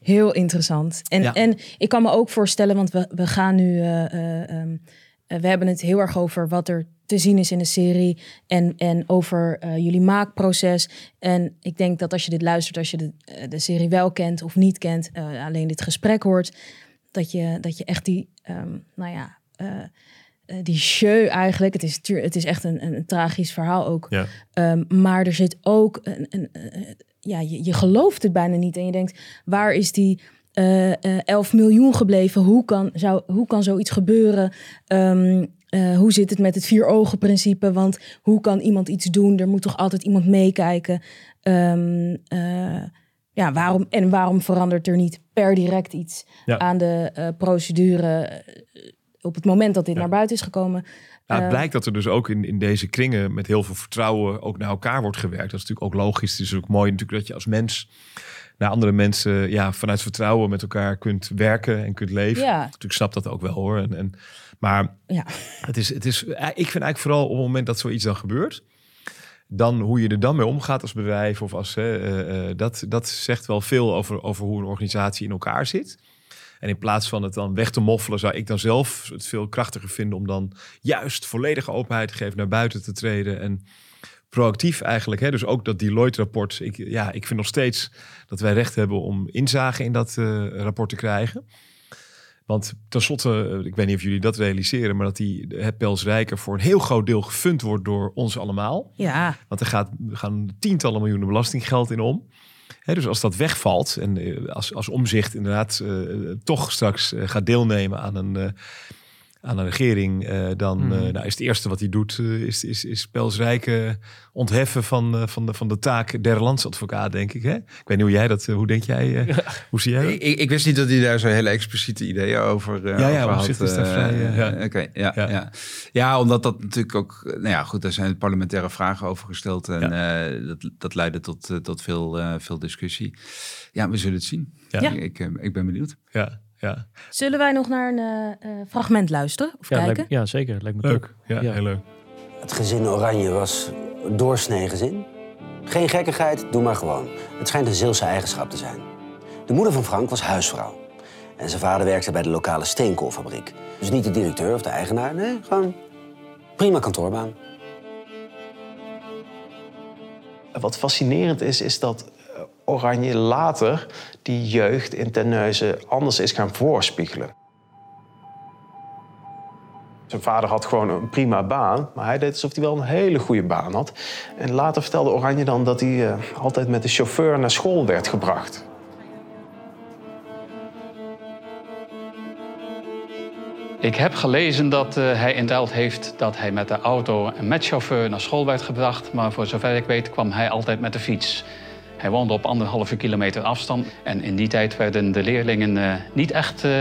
Heel interessant. En, en ik kan me ook voorstellen, want we, we gaan nu. Uh, we hebben het heel erg over wat er te zien is in de serie. En, en over uh, jullie maakproces. En ik denk dat als je dit luistert, als je de, eh, de serie wel kent of niet kent, uh, alleen dit gesprek hoort, dat je, dat je echt die, um, nou ja, uh, die show eigenlijk. Het is, het is echt een, een, tragisch verhaal ook. Ja. Um, maar er zit ook een, een, ja, je, je gelooft het bijna niet. En je denkt, waar is die. Uh, 11 miljoen gebleven. Hoe kan, zou, hoe kan zoiets gebeuren? Um, uh, hoe zit het met het vier ogen principe? Want hoe kan iemand iets doen? Er moet toch altijd iemand meekijken. Um, uh, ja, waarom, en waarom verandert er niet per direct iets ja. aan de uh, procedure op het moment dat dit ja. naar buiten is gekomen? Nou, het blijkt dat er dus ook in, in deze kringen met heel veel vertrouwen ook naar elkaar wordt gewerkt. Dat is natuurlijk ook logisch. Het is ook mooi natuurlijk dat je als mens naar andere mensen ja, vanuit vertrouwen met elkaar kunt werken en kunt leven. Ja. Natuurlijk snap dat ook wel hoor. En, en, maar ja. het is, het is, ik vind eigenlijk vooral op het moment dat zoiets dan gebeurt, dan hoe je er dan mee omgaat als bedrijf of als uh, uh, dat, dat zegt wel veel over, over hoe een organisatie in elkaar zit. En in plaats van het dan weg te moffelen, zou ik dan zelf het veel krachtiger vinden om dan juist volledige openheid te geven, naar buiten te treden en proactief eigenlijk. Hè? Dus ook dat Deloitte-rapport. Ik, ja, ik vind nog steeds dat wij recht hebben om inzage in dat uh, rapport te krijgen. Want tenslotte, eh, ik weet niet of jullie dat realiseren, maar dat die het Pels Rijker voor een heel groot deel gefund wordt door ons allemaal. Ja. Want er gaat, gaan tientallen miljoenen belastinggeld in om. dus als dat wegvalt en eh, als, als omzicht inderdaad uh, toch straks gaat deelnemen aan een aan de regering, uh, dan mm. uh, nou, is het eerste wat hij doet, uh, is, is, is Pelsrijk ontheffen van, van, de, van de taak der landsadvocaat, denk ik. Hè? Ik weet niet hoe jij dat, hoe denk jij, ja. hoe zie jij dat? Ik, ik, wist niet dat hij daar zo hele expliciete ideeën over, ja, ja, over had. Is daar vrij, ja, oké, okay, ja, ja. Ja. ja, omdat dat natuurlijk ook, nou ja, goed, daar zijn parlementaire vragen over gesteld en dat, dat leidde tot, tot veel, veel discussie. Ja, we zullen het zien. Ja. Ik, ik ben benieuwd. Ja. Ja. Zullen wij nog naar een uh, fragment luisteren of ja, kijken? Lijkt, ja, zeker. Lijkt me leuk. Ja, ja, heel leuk. Het gezin Oranje was een doorsnee gezin. Geen gekkigheid, doe maar gewoon. Het schijnt een Zeelse eigenschap te zijn. De moeder van Frank was huisvrouw. En zijn vader werkte bij de lokale steenkoolfabriek. Dus niet de directeur of de eigenaar, nee, gewoon prima kantoorbaan. Wat fascinerend is, is dat Oranje later die jeugd in Terneuzen anders is gaan voorspiegelen. Zijn vader had gewoon een prima baan, maar hij deed alsof hij wel een hele goede baan had. En later vertelde Oranje dan dat hij uh, altijd met de chauffeur naar school werd gebracht. Ik heb gelezen dat uh, hij in Delft heeft dat hij met de auto en met chauffeur naar school werd gebracht. Maar voor zover ik weet kwam hij altijd met de fiets. Hij woonde op anderhalve kilometer afstand. En in die tijd werden de leerlingen uh, niet echt uh,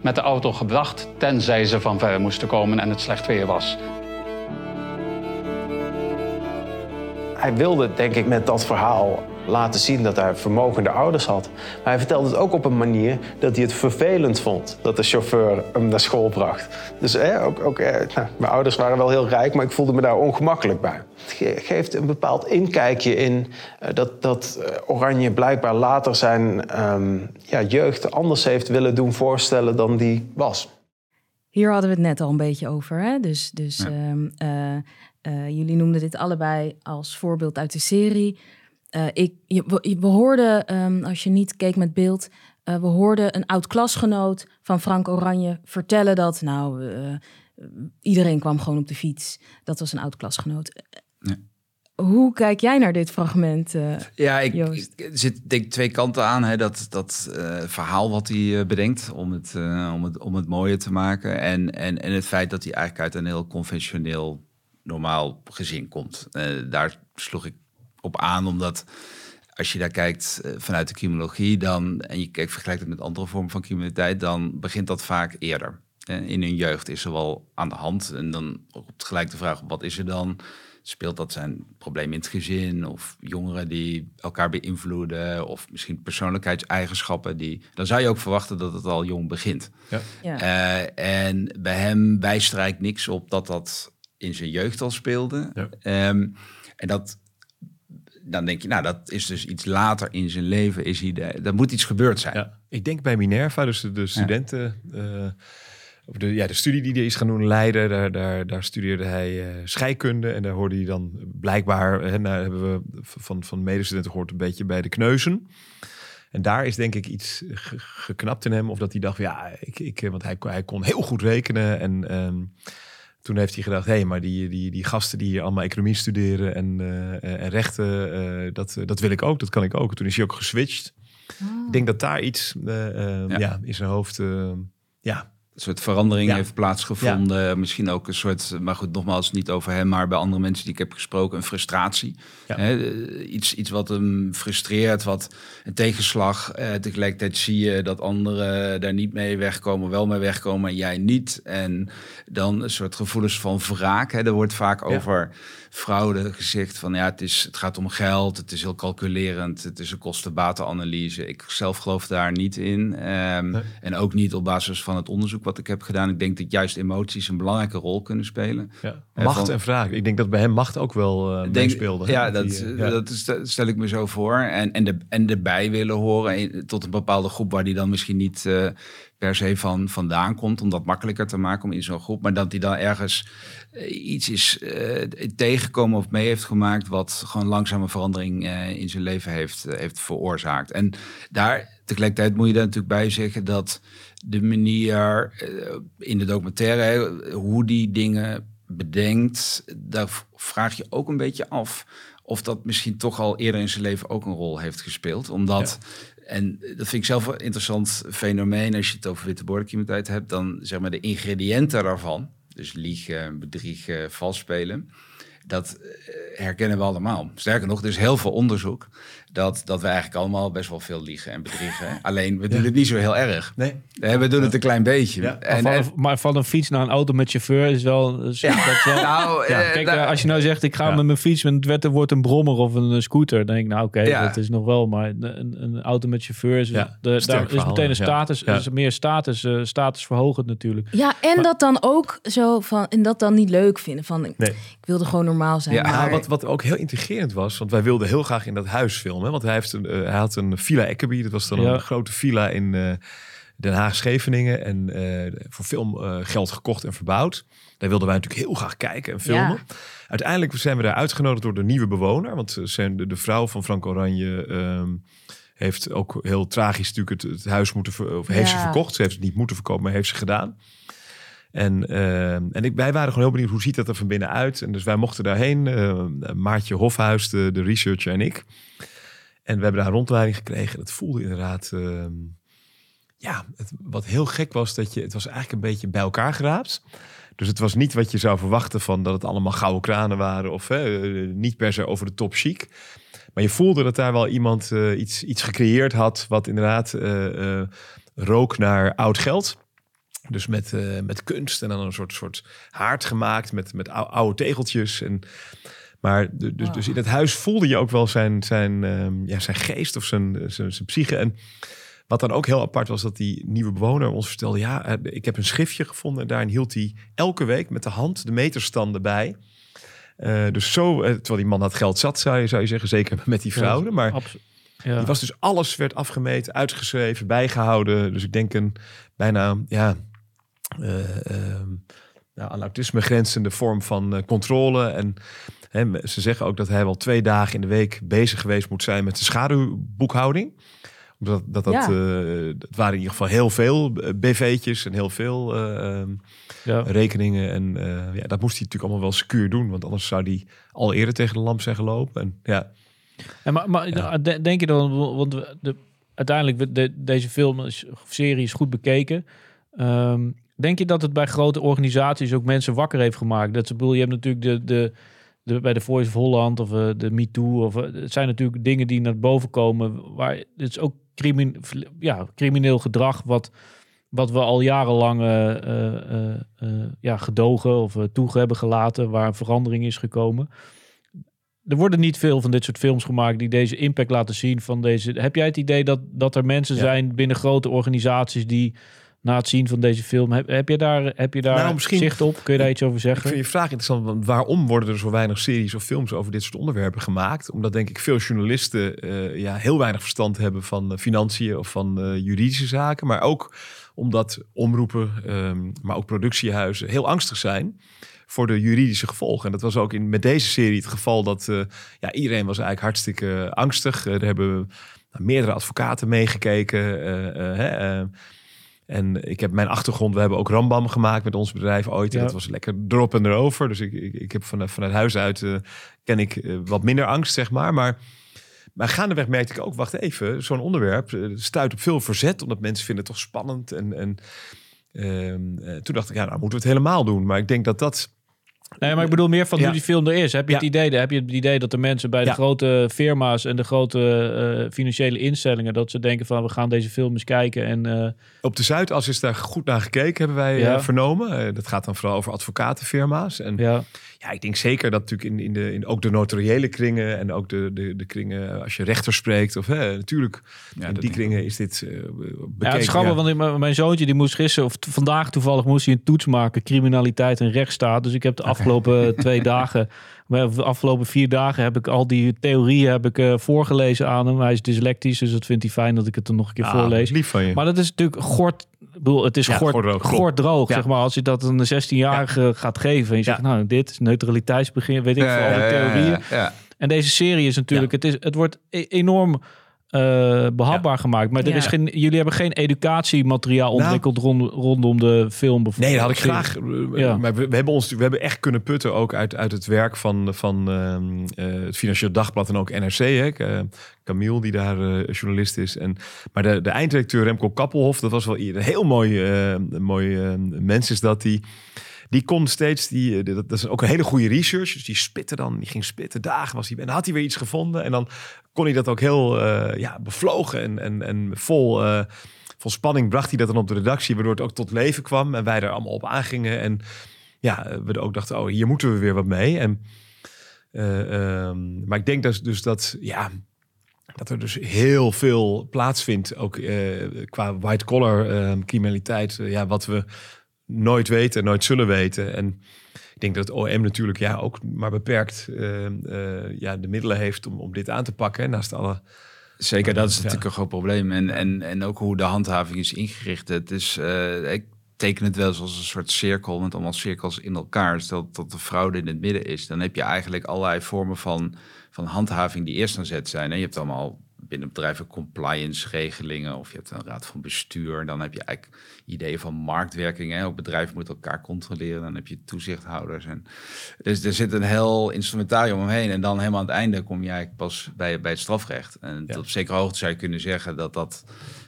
met de auto gebracht, tenzij ze van ver moesten komen en het slecht weer was. Hij wilde, denk ik, met dat verhaal laten zien dat hij vermogende ouders had. Maar hij vertelde het ook op een manier dat hij het vervelend vond dat de chauffeur hem naar school bracht. Dus eh, ook, ook eh, nou, mijn ouders waren wel heel rijk, maar ik voelde me daar ongemakkelijk bij. Het geeft een bepaald inkijkje in uh, dat, dat uh, Oranje blijkbaar later zijn um, ja, jeugd anders heeft willen doen voorstellen dan die was. Hier hadden we het net al een beetje over. Hè? Dus, dus ja. um, jullie noemden dit allebei als voorbeeld uit de serie. Uh, ik, we, we hoorden, um, als je niet keek met beeld, uh, we hoorden een oud klasgenoot van Frank Oranje vertellen dat, nou, uh, iedereen kwam gewoon op de fiets. Dat was een oud klasgenoot. Ja. hoe kijk jij naar dit fragment? ja, ik, ik, zit denk twee kanten aan. Hè, dat dat verhaal wat hij bedenkt om het, om, het, om het mooier te maken. En, en, en het feit dat hij eigenlijk uit een heel conventioneel, normaal gezin komt. daar sloeg ik op aan, omdat als je daar kijkt uh, vanuit de criminologie, dan, en je kijkt, vergelijkt het met andere vormen van criminaliteit, dan begint dat vaak eerder. Uh, in hun jeugd is er wel aan de hand. En dan op gelijk de vraag, wat is er dan? Speelt dat zijn probleem in het gezin of jongeren die elkaar beïnvloeden of misschien persoonlijkheidseigenschappen die dan zou je ook verwachten dat het al jong begint. Ja. ja. Uh, en bij hem wijst er eigenlijk niks op dat dat in zijn jeugd al speelde. Ja. Um, en dat dan denk je, nou, dat is dus iets later in zijn leven. Is hij de, er moet iets gebeurd zijn. Ja, ik denk bij Minerva, dus de, studenten. Uh, of de, ja, de studie die hij is gaan doen Leiden, daar, daar, daar studeerde hij uh, scheikunde. En daar hoorde hij dan blijkbaar, hè, nou, hebben we van, van medestudenten gehoord, een beetje bij de kneuzen. En daar is denk ik iets geknapt in hem. Of dat hij dacht, ja, ik, ik, want hij, hij kon heel goed rekenen. En um, toen heeft hij gedacht, hé, hey, maar die, die, die gasten die hier allemaal economie studeren en, uh, en rechten, uh, dat, dat wil ik ook, dat kan ik ook. Toen is hij ook geswitcht. Oh. Ik denk dat daar iets uh, ja. ja. in zijn hoofd, ja, soort verandering heeft plaatsgevonden. Misschien ook een soort, maar goed, nogmaals niet over hem, maar bij andere mensen die ik heb gesproken, een frustratie. iets, iets wat hem frustreert, wat een tegenslag. Eh, tegelijkertijd zie je dat anderen daar niet mee wegkomen, wel mee wegkomen en jij niet. En dan een soort gevoelens van wraak. Hè. Er wordt vaak over fraude gezegd van ja, het, is, het gaat om geld, het is heel calculerend, het is een kosten-batenanalyse. Ik zelf geloof daar niet in. Ehm, en ook niet op basis van het onderzoek wat ik heb gedaan. Ik denk dat juist emoties een belangrijke rol kunnen spelen. Ja. Eh, macht en vraag. Ik denk dat bij hem macht ook wel uh, meespeelde. Ja, dat, die, uh, dat stel ik me zo voor. En, en, de, en erbij willen horen tot een bepaalde groep waar die dan misschien niet per se van vandaan komt, om dat makkelijker te maken om in zo'n groep, maar dat hij dan ergens eh, iets is uh, tegengekomen of mee heeft gemaakt wat gewoon langzame verandering in zijn leven heeft, heeft veroorzaakt. En daar tegelijkertijd moet je daar natuurlijk bij zeggen dat de manier in de documentaire, hoe die dingen bedenkt, daar vraag je ook een beetje af of dat misschien toch al eerder in zijn leven ook een rol heeft gespeeld. Omdat en dat vind ik zelf een interessant fenomeen. Als je het over witte bordencriminaliteit hebt, dan zeg maar de ingrediënten daarvan. Dus liegen, bedriegen, vals spelen. Dat eh, herkennen we allemaal. Sterker nog, er is heel veel onderzoek dat, dat we eigenlijk allemaal best wel veel liegen en bedriegen. <laughs> Alleen, we doen het niet zo heel erg. Nee. We doen het een klein beetje. Ja. En, maar, van, maar, van, een fiets naar een auto met chauffeur is wel... Ja. Dat wel <laughs> nou, ja. Kijk, nou, als je nou zegt, ik ga met mijn fiets, met het wordt een brommer of een scooter. Dan denk ik, nou oké, dat is nog wel. Maar een, een auto met chauffeur, is, de, daar is meteen een status, is meer status, uh, statusverhogend natuurlijk. Ja, en dat dan ook zo van, en dat dan niet leuk vinden. Van, nee. ik wilde gewoon normaal zijn. Ja, maar... wat, wat ook heel integrerend was, want wij wilden heel graag in dat huis filmen. Want hij, heeft een, uh, hij had een villa Eckerby. Dat was dan een grote villa in uh, Den Haag-Scheveningen. En uh, voor veel geld gekocht en verbouwd. Daar wilden wij natuurlijk heel graag kijken en filmen. Ja. Uiteindelijk zijn we daar uitgenodigd door de nieuwe bewoner. Want zijn de, de vrouw van Frank Oranje... Um, heeft ook heel tragisch natuurlijk het, het huis moeten... Of heeft ja. ze verkocht. Ze heeft het niet moeten verkopen, maar heeft ze gedaan. En, uh, en ik, wij waren gewoon heel benieuwd hoe ziet dat er van binnen uit. En dus wij mochten daarheen. Uh, Maartje Hofhuis, de, de researcher en ik. En we hebben daar rondleiding gekregen. Het voelde inderdaad. Uh, ja, het, wat heel gek was, dat je. Het was eigenlijk een beetje bij elkaar geraapt. Dus het was niet wat je zou verwachten van dat het allemaal gouden kranen waren. Of niet per se over de top chic. Maar je voelde dat daar wel iemand uh, iets, iets gecreëerd had. Wat inderdaad uh, rook naar oud geld. Dus met, met kunst en dan een soort, soort haard gemaakt met, met oude tegeltjes. En maar dus, dus in het huis voelde je ook wel zijn, zijn, ehm, ja, zijn geest of zijn, zijn, zijn psyche. En wat dan ook heel apart was, dat die nieuwe bewoner ons vertelde... ja, eh, ik heb een schriftje gevonden en daarin hield hij elke week met de hand de meterstanden bij... Uh, dus zo, eh, terwijl die man had geld zat, zou je, zou je zeggen, zeker <laughs> met die fraude. Maar ja. die was dus alles werd afgemeten, uitgeschreven, bijgehouden. Dus ik denk een bijna, ja, uh, uh, aan autisme grenzende vorm van controle. En ze zeggen ook dat hij wel twee dagen in de week bezig geweest moet zijn met de schaduwboekhouding. Dat, dat, dat, het waren in ieder geval heel veel BV'tjes en heel veel ehm, ja. rekeningen. En ja, dat moest hij natuurlijk allemaal wel secuur doen. Want anders zou hij al eerder tegen de lamp zijn gelopen. En, ja. En maar, maar denk je dan, want de, uiteindelijk, de, deze film of serie is goed bekeken. Um, denk je dat het bij grote organisaties ook mensen wakker heeft gemaakt? Dat ze bedoel, je hebt natuurlijk de, de, de bij de Voice of Holland of uh, de MeToo. Of, uh, het zijn natuurlijk dingen die naar boven komen. Waar het is ook crimin, ja, crimineel gedrag wat, wat we al jarenlang uh, ja, gedogen of toe hebben gelaten, waar een verandering is gekomen er worden niet veel van dit soort films gemaakt die deze impact laten zien van deze. Heb jij het idee dat, dat er mensen zijn binnen grote organisaties die na het zien van deze film, heb, heb je daar, heb je daar nou, zicht op? Kun je daar iets over zeggen? Ik vind je vraag interessant, want waarom worden er zo weinig series of films over dit soort onderwerpen gemaakt? Omdat denk ik veel journalisten uh, ja, heel weinig verstand hebben van uh, financiën of van uh, juridische zaken, maar ook omdat omroepen, um, maar ook productiehuizen heel angstig zijn voor de juridische gevolgen. En dat was ook in, met deze serie het geval dat uh, ja, iedereen was eigenlijk hartstikke angstig. er hebben nou, meerdere advocaten meegekeken. En ik heb mijn achtergrond, we hebben ook Rambam gemaakt met ons bedrijf ooit. Dat was lekker erop en erover. Dus ik, ik, ik heb vanuit, vanuit huis uit uh, ken ik uh, wat minder angst, zeg maar. Maar, maar gaandeweg merkte ik ook, wacht even, zo'n onderwerp uh, stuit op veel verzet. Omdat mensen vinden het toch spannend. En, en ehm, toen dacht ik, ja, nou moeten we het helemaal doen. Maar ik denk dat dat Nee, maar ik bedoel meer van ja. hoe die film er is. Heb je, het idee, heb je het idee dat de mensen bij de grote firma's en de grote uh, financiële instellingen, dat ze denken van we gaan deze film eens kijken. En, uh... Op de Zuidas is daar goed naar gekeken, hebben wij uh, vernomen. dat gaat dan vooral over advocatenfirma's. En ja. Ja, ik denk zeker dat natuurlijk in, in, de, in ook de notariële kringen en ook de, de, de kringen als je rechter spreekt. Of hè, natuurlijk, ja, in die kringen is dit uh, bekeken. Ja, het is grappig, want mijn, mijn zoontje die moest gisteren, of vandaag toevallig moest hij een toets maken, criminaliteit en rechtsstaat. Dus ik heb de afgelopen twee <laughs> dagen de afgelopen vier dagen heb ik al die theorieën heb ik, uh, voorgelezen aan hem. Hij is dyslectisch, dus dat vindt hij fijn dat ik het er nog een keer ah, voorlees. Lief van je. Maar dat is natuurlijk gort. Bedoel, het is ja, gort, droog, zeg maar. Als je dat een 16-jarige gaat geven en je zegt, nou, dit is neutraliteitsbegin, weet ik veel, alle theorieën. En deze serie is natuurlijk, het, is, het wordt e-, enorm uh, behapbaar gemaakt. Maar er is geen, jullie hebben geen educatiemateriaal nou. ontwikkeld rondom de film. Nee, dat had ik graag. Ja. Maar we, we, hebben ons, we hebben echt kunnen putten ook uit, uit het werk van, van uh, het Financieel Dagblad en ook NRC. Hè. Uh, Camille, die daar journalist is. En, maar de, de eindredacteur Remco Kappelhof, dat was wel een heel mooi, mooi mens is dat die die kon steeds, die, dat, dat is ook een hele goede research. Dus die spitte dan, die ging spitten, dagen was hij. En had hij weer iets gevonden. En dan kon hij dat ook heel uh, ja, bevlogen en, en, en vol, uh, vol spanning bracht hij dat dan op de redactie, waardoor het ook tot leven kwam en wij er allemaal op aangingen. En ja, we ook dachten, oh, hier moeten we weer wat mee. En, um, maar ik denk dus, dus dat, ja, dat er dus heel veel plaatsvindt, ook qua white-collar criminaliteit, ja, wat we nooit weten, nooit zullen weten. En ik denk dat het OM natuurlijk ja, ook maar beperkt uh, uh, ja, de middelen heeft om, om dit aan te pakken. Naast alle. Zeker, dat is natuurlijk een groot probleem. En, en, en ook hoe de handhaving is ingericht. Het is, uh, ik teken het wel eens als een soort cirkel met allemaal cirkels in elkaar. Stel dat de fraude in het midden is, dan heb je eigenlijk allerlei vormen van, van handhaving die eerst aan zet zijn. En je hebt allemaal binnen bedrijven compliance regelingen of je hebt een raad van bestuur. Dan heb je eigenlijk ideeën van marktwerking. Hè? Ook bedrijven moeten elkaar controleren. Dan heb je toezichthouders. En dus er zit een heel instrumentarium omheen. En dan helemaal aan het einde kom je eigenlijk pas bij, bij het strafrecht. En ja. op zekere hoogte zou je kunnen zeggen dat dat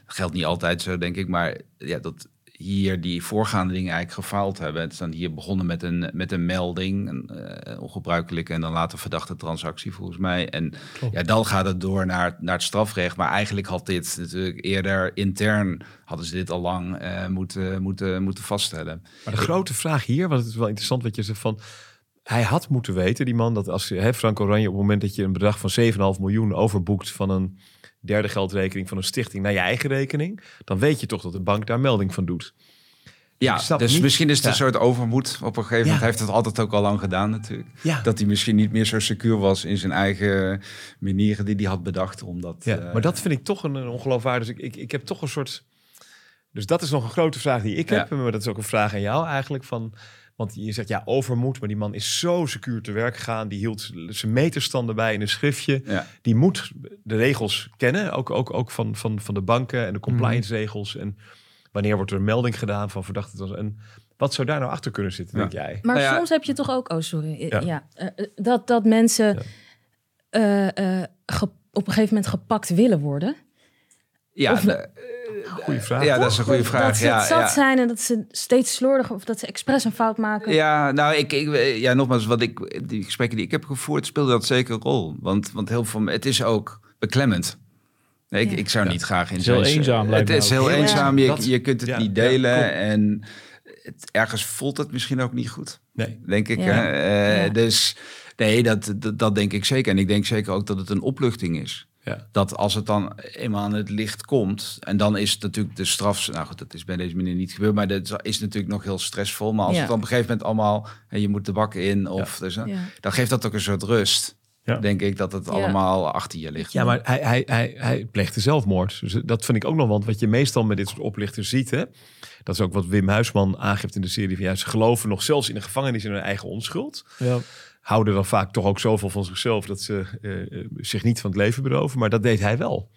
geldt niet altijd zo, denk ik. Maar ja, dat hier die voorgaande dingen eigenlijk gefaald hebben. Het is dan hier begonnen met een, met een melding, een uh, ongebruikelijke en dan later verdachte transactie volgens mij. En ja, dan gaat het door naar, naar het strafrecht. Maar eigenlijk had dit natuurlijk eerder intern, hadden ze dit al lang uh, moeten, moeten, moeten vaststellen. Maar de grote vraag hier, wat het is wel interessant wat je zegt van... Hij had moeten weten, die man, dat als hè, Frank Oranje op het moment dat je een bedrag van 7,5 miljoen overboekt van een derde geldrekening van een stichting naar je eigen rekening, dan weet je toch dat de bank daar melding van doet. Ja, dus misschien is het een soort overmoed. Op een gegeven moment heeft het altijd ook al lang gedaan natuurlijk. Ja. Dat hij misschien niet meer zo secuur was in zijn eigen manieren die hij had bedacht. Omdat, ja, uh, maar dat vind ik toch een, een ongeloofwaardig. Dus ik, ik, ik heb toch een soort... Dus dat is nog een grote vraag die ik heb. Maar dat is ook een vraag aan jou eigenlijk. Van Want je zegt ja, overmoed, maar die man is zo secuur te werk gegaan. Die hield zijn meterstanden bij in een schriftje. Die moet de regels kennen, ook, ook, ook van, van, van de banken en de compliance regels. En wanneer wordt er een melding gedaan van verdachte. En wat zou daar nou achter kunnen zitten, denk jij? Maar nou soms heb je toch ook, oh sorry, ja, eh, eh, dat, dat mensen uh, op een gegeven moment gepakt willen worden. Ja, of, goede vraag. Ja, dat is een goede vraag. Dat ze ja, het zat zijn en dat ze steeds slordig of dat ze expres een fout maken. Ja, nou, ik, ik, ja, nogmaals, wat ik, die gesprekken die ik heb gevoerd, speelde dat zeker een rol. Want, want heel veel, het is ook beklemmend. Nee, ik, ik zou niet graag in zo'n... eenzaam Het is heel eenzaam, je, je kunt het niet delen en het, ergens voelt het misschien ook niet goed. Nee. Denk ik. Uh, dus nee, dat, dat, dat denk ik zeker. En ik denk zeker ook dat het een opluchting is. Ja. Dat als het dan eenmaal aan het licht komt, en dan is het natuurlijk de straf. Nou goed, dat is bij deze meneer niet gebeurd, maar dat is natuurlijk nog heel stressvol. Maar als het dan op een gegeven moment allemaal, en je moet de bak in, of dus, dan geeft dat ook een soort rust. Denk ik dat het allemaal achter je ligt. Ja, maar hij, hij, hij, hij pleegde zelfmoord. Dus dat vind ik ook nog, want wat je meestal met dit soort oplichters ziet, hè, dat is ook wat Wim Huisman aangeeft in de serie van ja, ze geloven nog zelfs in de gevangenis in hun eigen onschuld. Ja houden dan vaak toch ook zoveel van zichzelf dat ze uh, zich niet van het leven beroven. Maar dat deed hij wel.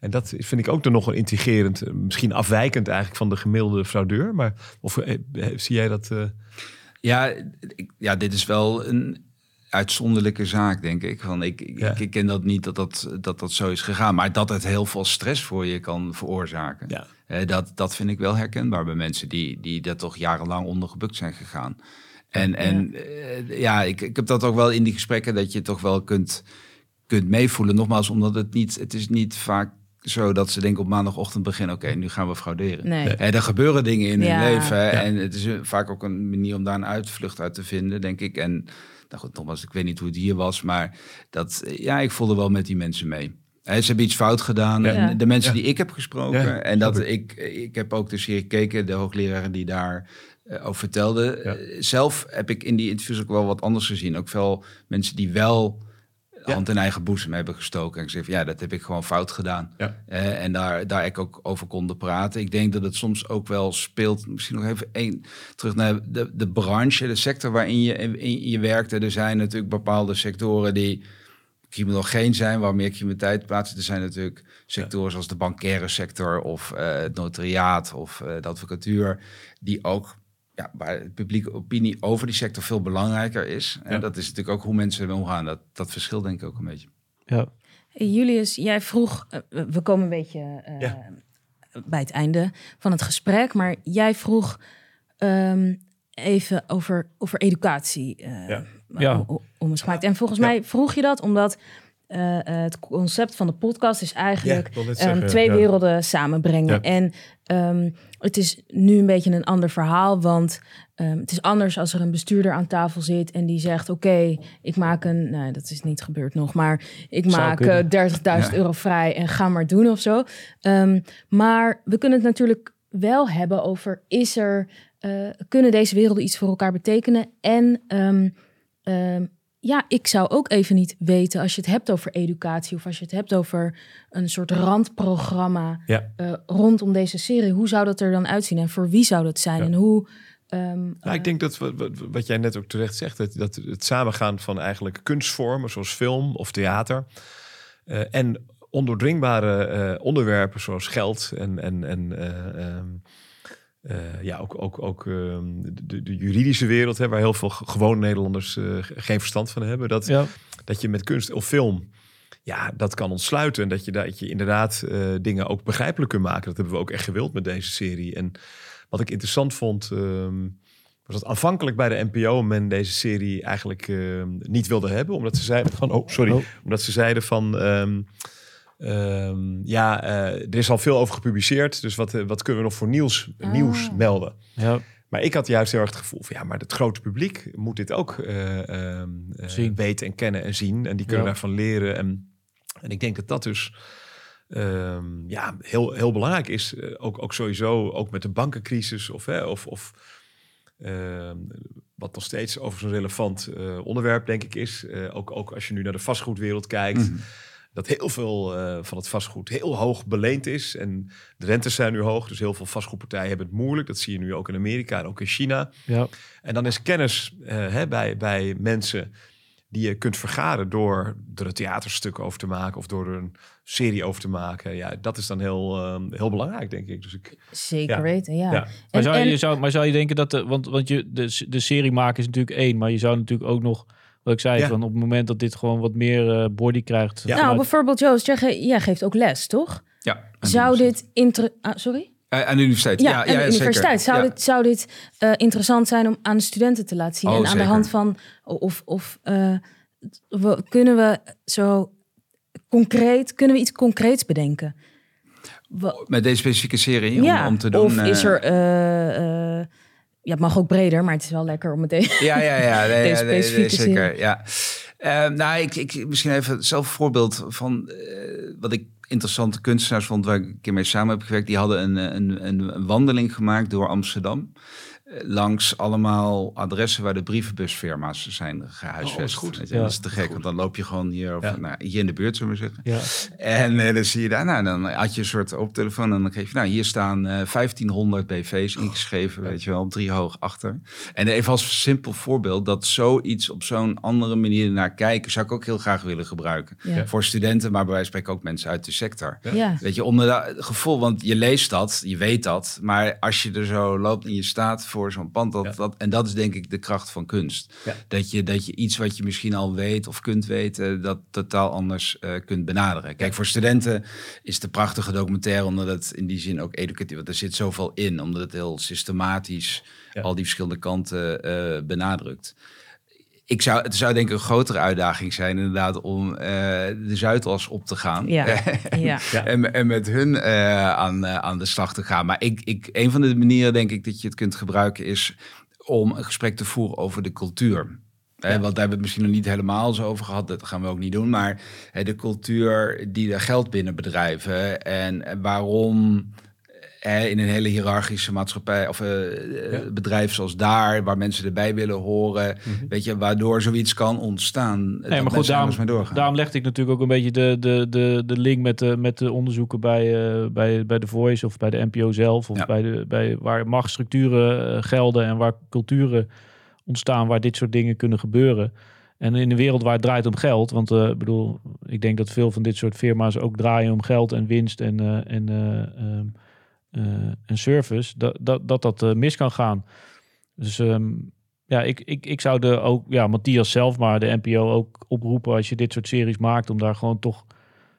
En dat vind ik ook dan nog een intrigerend, eh, misschien afwijkend eigenlijk van de gemiddelde fraudeur. Maar of zie jij dat? Ja, ja, dit is wel een uitzonderlijke zaak, denk ik. Van ik, ik, ken dat niet dat dat, dat dat zo is gegaan. Maar dat het heel veel stress voor je kan veroorzaken. Ja. dat, dat vind ik wel herkenbaar bij mensen die, die dat toch jarenlang ondergebukt zijn gegaan. En, en ja, uh, ja ik, ik heb dat ook wel in die gesprekken dat je toch wel kunt, kunt meevoelen. Nogmaals, omdat het niet, het is niet vaak zo dat ze denken op maandagochtend beginnen, oké, nu gaan we frauderen. Nee. er gebeuren dingen in hun leven en het is vaak ook een manier om daar een uitvlucht uit te vinden, denk ik. En nou goed, nogmaals, ik weet niet hoe het hier was, maar dat, ja, ik voelde wel met die mensen mee. He, ze hebben iets fout gedaan. De mensen die ik heb gesproken. en dat ik, ik heb ook de serie gekeken, de hoogleraren die daar uh, over vertelde. Eh, zelf heb ik in die interviews ook wel wat anders gezien. Ook veel mensen die wel hand in eigen boezem hebben gestoken. En gezegd, ja, dat heb ik gewoon fout gedaan. Uh, en daar, daar ik ook over konden praten. Ik denk dat het soms ook wel speelt. Misschien nog even één terug naar de, de branche, de sector waarin je, in, je werkte. Er zijn natuurlijk bepaalde sectoren die criminogeen zijn, waar meer criminaliteit plaatsen. Er zijn natuurlijk sectoren zoals de bankaire sector of uh, het notariaat of uh, de advocatuur, die ook ja, waar de publieke opinie over die sector veel belangrijker is. En dat is natuurlijk ook hoe mensen ermee omgaan. Dat, dat verschilt denk ik ook een beetje. Ja. Julius, jij vroeg, uh, we komen een beetje uh, bij het einde van het gesprek, maar jij vroeg um, even over, over educatie. Uh, ja. ja. Om het gemaakt. En volgens mij vroeg je dat omdat uh, het concept van de podcast is eigenlijk um, twee werelden samenbrengen. En um, het is nu een beetje een ander verhaal, want um, het is anders als er een bestuurder aan tafel zit en die zegt: Oké, ik maak een, nou, dat is niet gebeurd nog, maar ik maak uh, eh, 30.000 euro vrij en ga maar doen of zo. maar we kunnen het natuurlijk wel hebben over: is er, uh, kunnen deze werelden iets voor elkaar betekenen? En ja, ik zou ook even niet weten als je het hebt over educatie of als je het hebt over een soort randprogramma ja. uh, rondom deze serie. Hoe zou dat er dan uitzien en voor wie zou dat zijn? En hoe. Um, nou, ik denk dat wat, wat, jij net ook terecht zegt, dat, dat het samengaan van eigenlijk kunstvormen zoals film of theater uh, en ondoordringbare uh, onderwerpen zoals geld en, en, en um, uh, ja, ook, ook, ook ehm, de, de, juridische wereld, hè, waar heel veel gewone Nederlanders uh, geen verstand van hebben. Dat, ja. dat je met kunst of film, ja, dat kan ontsluiten. En dat je, dat je inderdaad uh, dingen ook begrijpelijk kunt maken. Dat hebben we ook echt gewild met deze serie. En wat ik interessant vond, um, was dat aanvankelijk bij de NPO men deze serie eigenlijk uh, niet wilde hebben. Omdat ze zeiden van, oh sorry, oh. omdat ze zeiden van... Um, Um, ja, uh, er is al veel over gepubliceerd. Dus wat, uh, wat kunnen we nog voor nieuws, ah. nieuws melden? Ja. Maar ik had juist heel erg het gevoel van ja, maar het grote publiek moet dit ook uh, um, weten en kennen en zien. En die kunnen ja. daarvan leren. En, en ik denk dat dat dus um, ja, heel, heel belangrijk is. ook, ook sowieso, ook met de bankencrisis of, hè, of, of wat nog steeds over zo'n relevant onderwerp denk ik is. ook, ook als je nu naar de vastgoedwereld kijkt. Mm dat heel veel uh, van het vastgoed heel hoog beleend is. En de rentes zijn nu hoog, dus heel veel vastgoedpartijen hebben het moeilijk. Dat zie je nu ook in Amerika en ook in China. Ja. En dan is kennis uh, hè, bij, bij mensen die je kunt vergaren door er een theaterstuk over te maken of door er een serie over te maken. Ja, dat is dan heel, uh, heel belangrijk, denk ik. Dus ik Zeker ja. weten, ja. ja. maar, zou, je, zou, maar zou je denken dat, de, want, want je, de, de serie maken is natuurlijk één, maar je zou natuurlijk ook nog wat ik zei, van op het moment dat dit gewoon wat meer uh, body krijgt. Ja. Nou, bijvoorbeeld Joost, jij, jij geeft ook les, toch? Ja. Zou dit... Inter ah, sorry? Uh, aan de universiteit. Ja, ja, ja universiteit. Zeker. Zou, dit, zou dit uh, interessant zijn om aan de studenten te laten zien? Oh, en aan zeker. de hand van... Of, of we, kunnen we zo concreet... Kunnen we iets concreets bedenken? Met deze specifieke serie om, ja, om te doen? Of is er ja, het mag ook breder, maar het is wel lekker om meteen. Ja, ja, ja, <laughs> nee, ja nee, nee, zeker. Ja. Uh, nou, ik, ik misschien even zelf een voorbeeld van uh, wat ik interessante kunstenaars vond waar ik een keer mee samen heb gewerkt. Die hadden een, een, een, een wandeling gemaakt door Amsterdam langs allemaal adressen waar de brievenbusfirma's zijn gehuisvest. Oh, goed. Ja, dat is te gek, want dan loop je gewoon hier, of, nou, hier in de buurt, zullen we zeggen. Ja. En uh, dan zie je daar, nou, dan had je een soort op telefoon en dan geef je, nou, hier staan uh, 1500 BV's ingeschreven, weet je wel, drie hoog achter. En even als simpel voorbeeld, dat zoiets op zo'n andere manier naar kijken, zou ik ook heel graag willen gebruiken. Voor studenten, maar bij wijze van spreken ook mensen uit de sector. Weet je, onder dat gevoel, want je leest dat, je weet dat, maar als je er zo loopt en je staat voor voor zo'n pand. Dat, dat, en dat is denk ik de kracht van kunst. Dat, je, dat je iets wat je misschien al weet of kunt weten, dat totaal anders uh, kunt benaderen. Kijk, voor studenten is een prachtige documentaire, omdat het in die zin ook educatief, want er zit zoveel in, omdat het heel systematisch al die verschillende kanten uh, benadrukt ik zou, het zou denk ik een grotere uitdaging zijn inderdaad om uh, de Zuidas op te gaan. Ja. <laughs> ja. en, en met hun uh, aan, uh, aan de slag te gaan. Maar ik, ik, een van de manieren denk ik dat je het kunt gebruiken is om een gesprek te voeren over de cultuur. Ja. want daar hebben we het misschien nog niet helemaal zo over gehad. Dat gaan we ook niet doen. Maar de cultuur die er geld binnen bedrijven. En waarom in een hele hiërarchische maatschappij of uh, bedrijf zoals daar, waar mensen erbij willen horen, mhm. weet je, waardoor zoiets kan ontstaan. Nee, maar goed, daarom, daarom legde ik natuurlijk ook een beetje de, de, de, de link met de, met de onderzoeken bij, uh, bij, bij The Voice of bij de NPO zelf, of bij, de, bij waar machtsstructuren gelden en waar culturen ontstaan, waar dit soort dingen kunnen gebeuren. En in een wereld waar het draait om geld, want uh, bedoel, ik denk dat veel van dit soort firma's ook draaien om geld en winst en, uh, en uh, een service, dat dat, dat, dat uh, mis kan gaan. Dus um, ja, ik, ik, ik zou de ook, ja, Matthias zelf, maar de NPO ook oproepen als je dit soort series maakt, om daar gewoon toch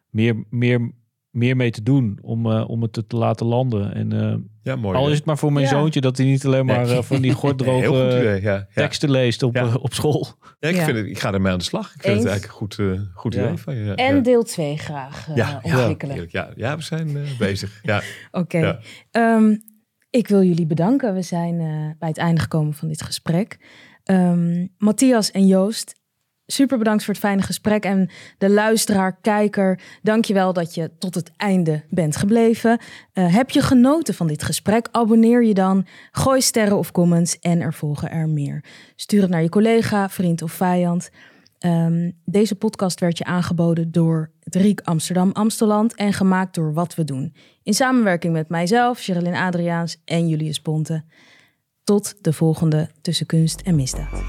meer, meer meer mee te doen om, uh, om het te laten landen. En, uh, ja, mooi. Al is het maar voor mijn zoontje dat hij niet alleen maar uh, van die <laughs> gorddroge ja, teksten leest op, op school. Ja, ik, vind het, ik ga ermee aan de slag. Ik vind het eigenlijk een goed, goed idee van je. En deel 2 graag ontwikkelen. Ja, ja, we zijn bezig. Ja. <laughs> Oké. Okay. Um, ik wil jullie bedanken. We zijn bij het einde gekomen van dit gesprek. Um, Matthias en Joost, Super bedankt voor het fijne gesprek. En de luisteraar, kijker, dank je wel dat je tot het einde bent gebleven. Uh, heb je genoten van dit gesprek? Abonneer je dan, gooi sterren of comments en er volgen er meer. Stuur het naar je collega, vriend of vijand. Um, deze podcast werd je aangeboden door het Riek Amsterdam Amsteland en gemaakt door Wat We Doen. In samenwerking met mijzelf, Sherilyn Adriaans en Julius Ponte. Tot de volgende Tussen Kunst en Misdaad.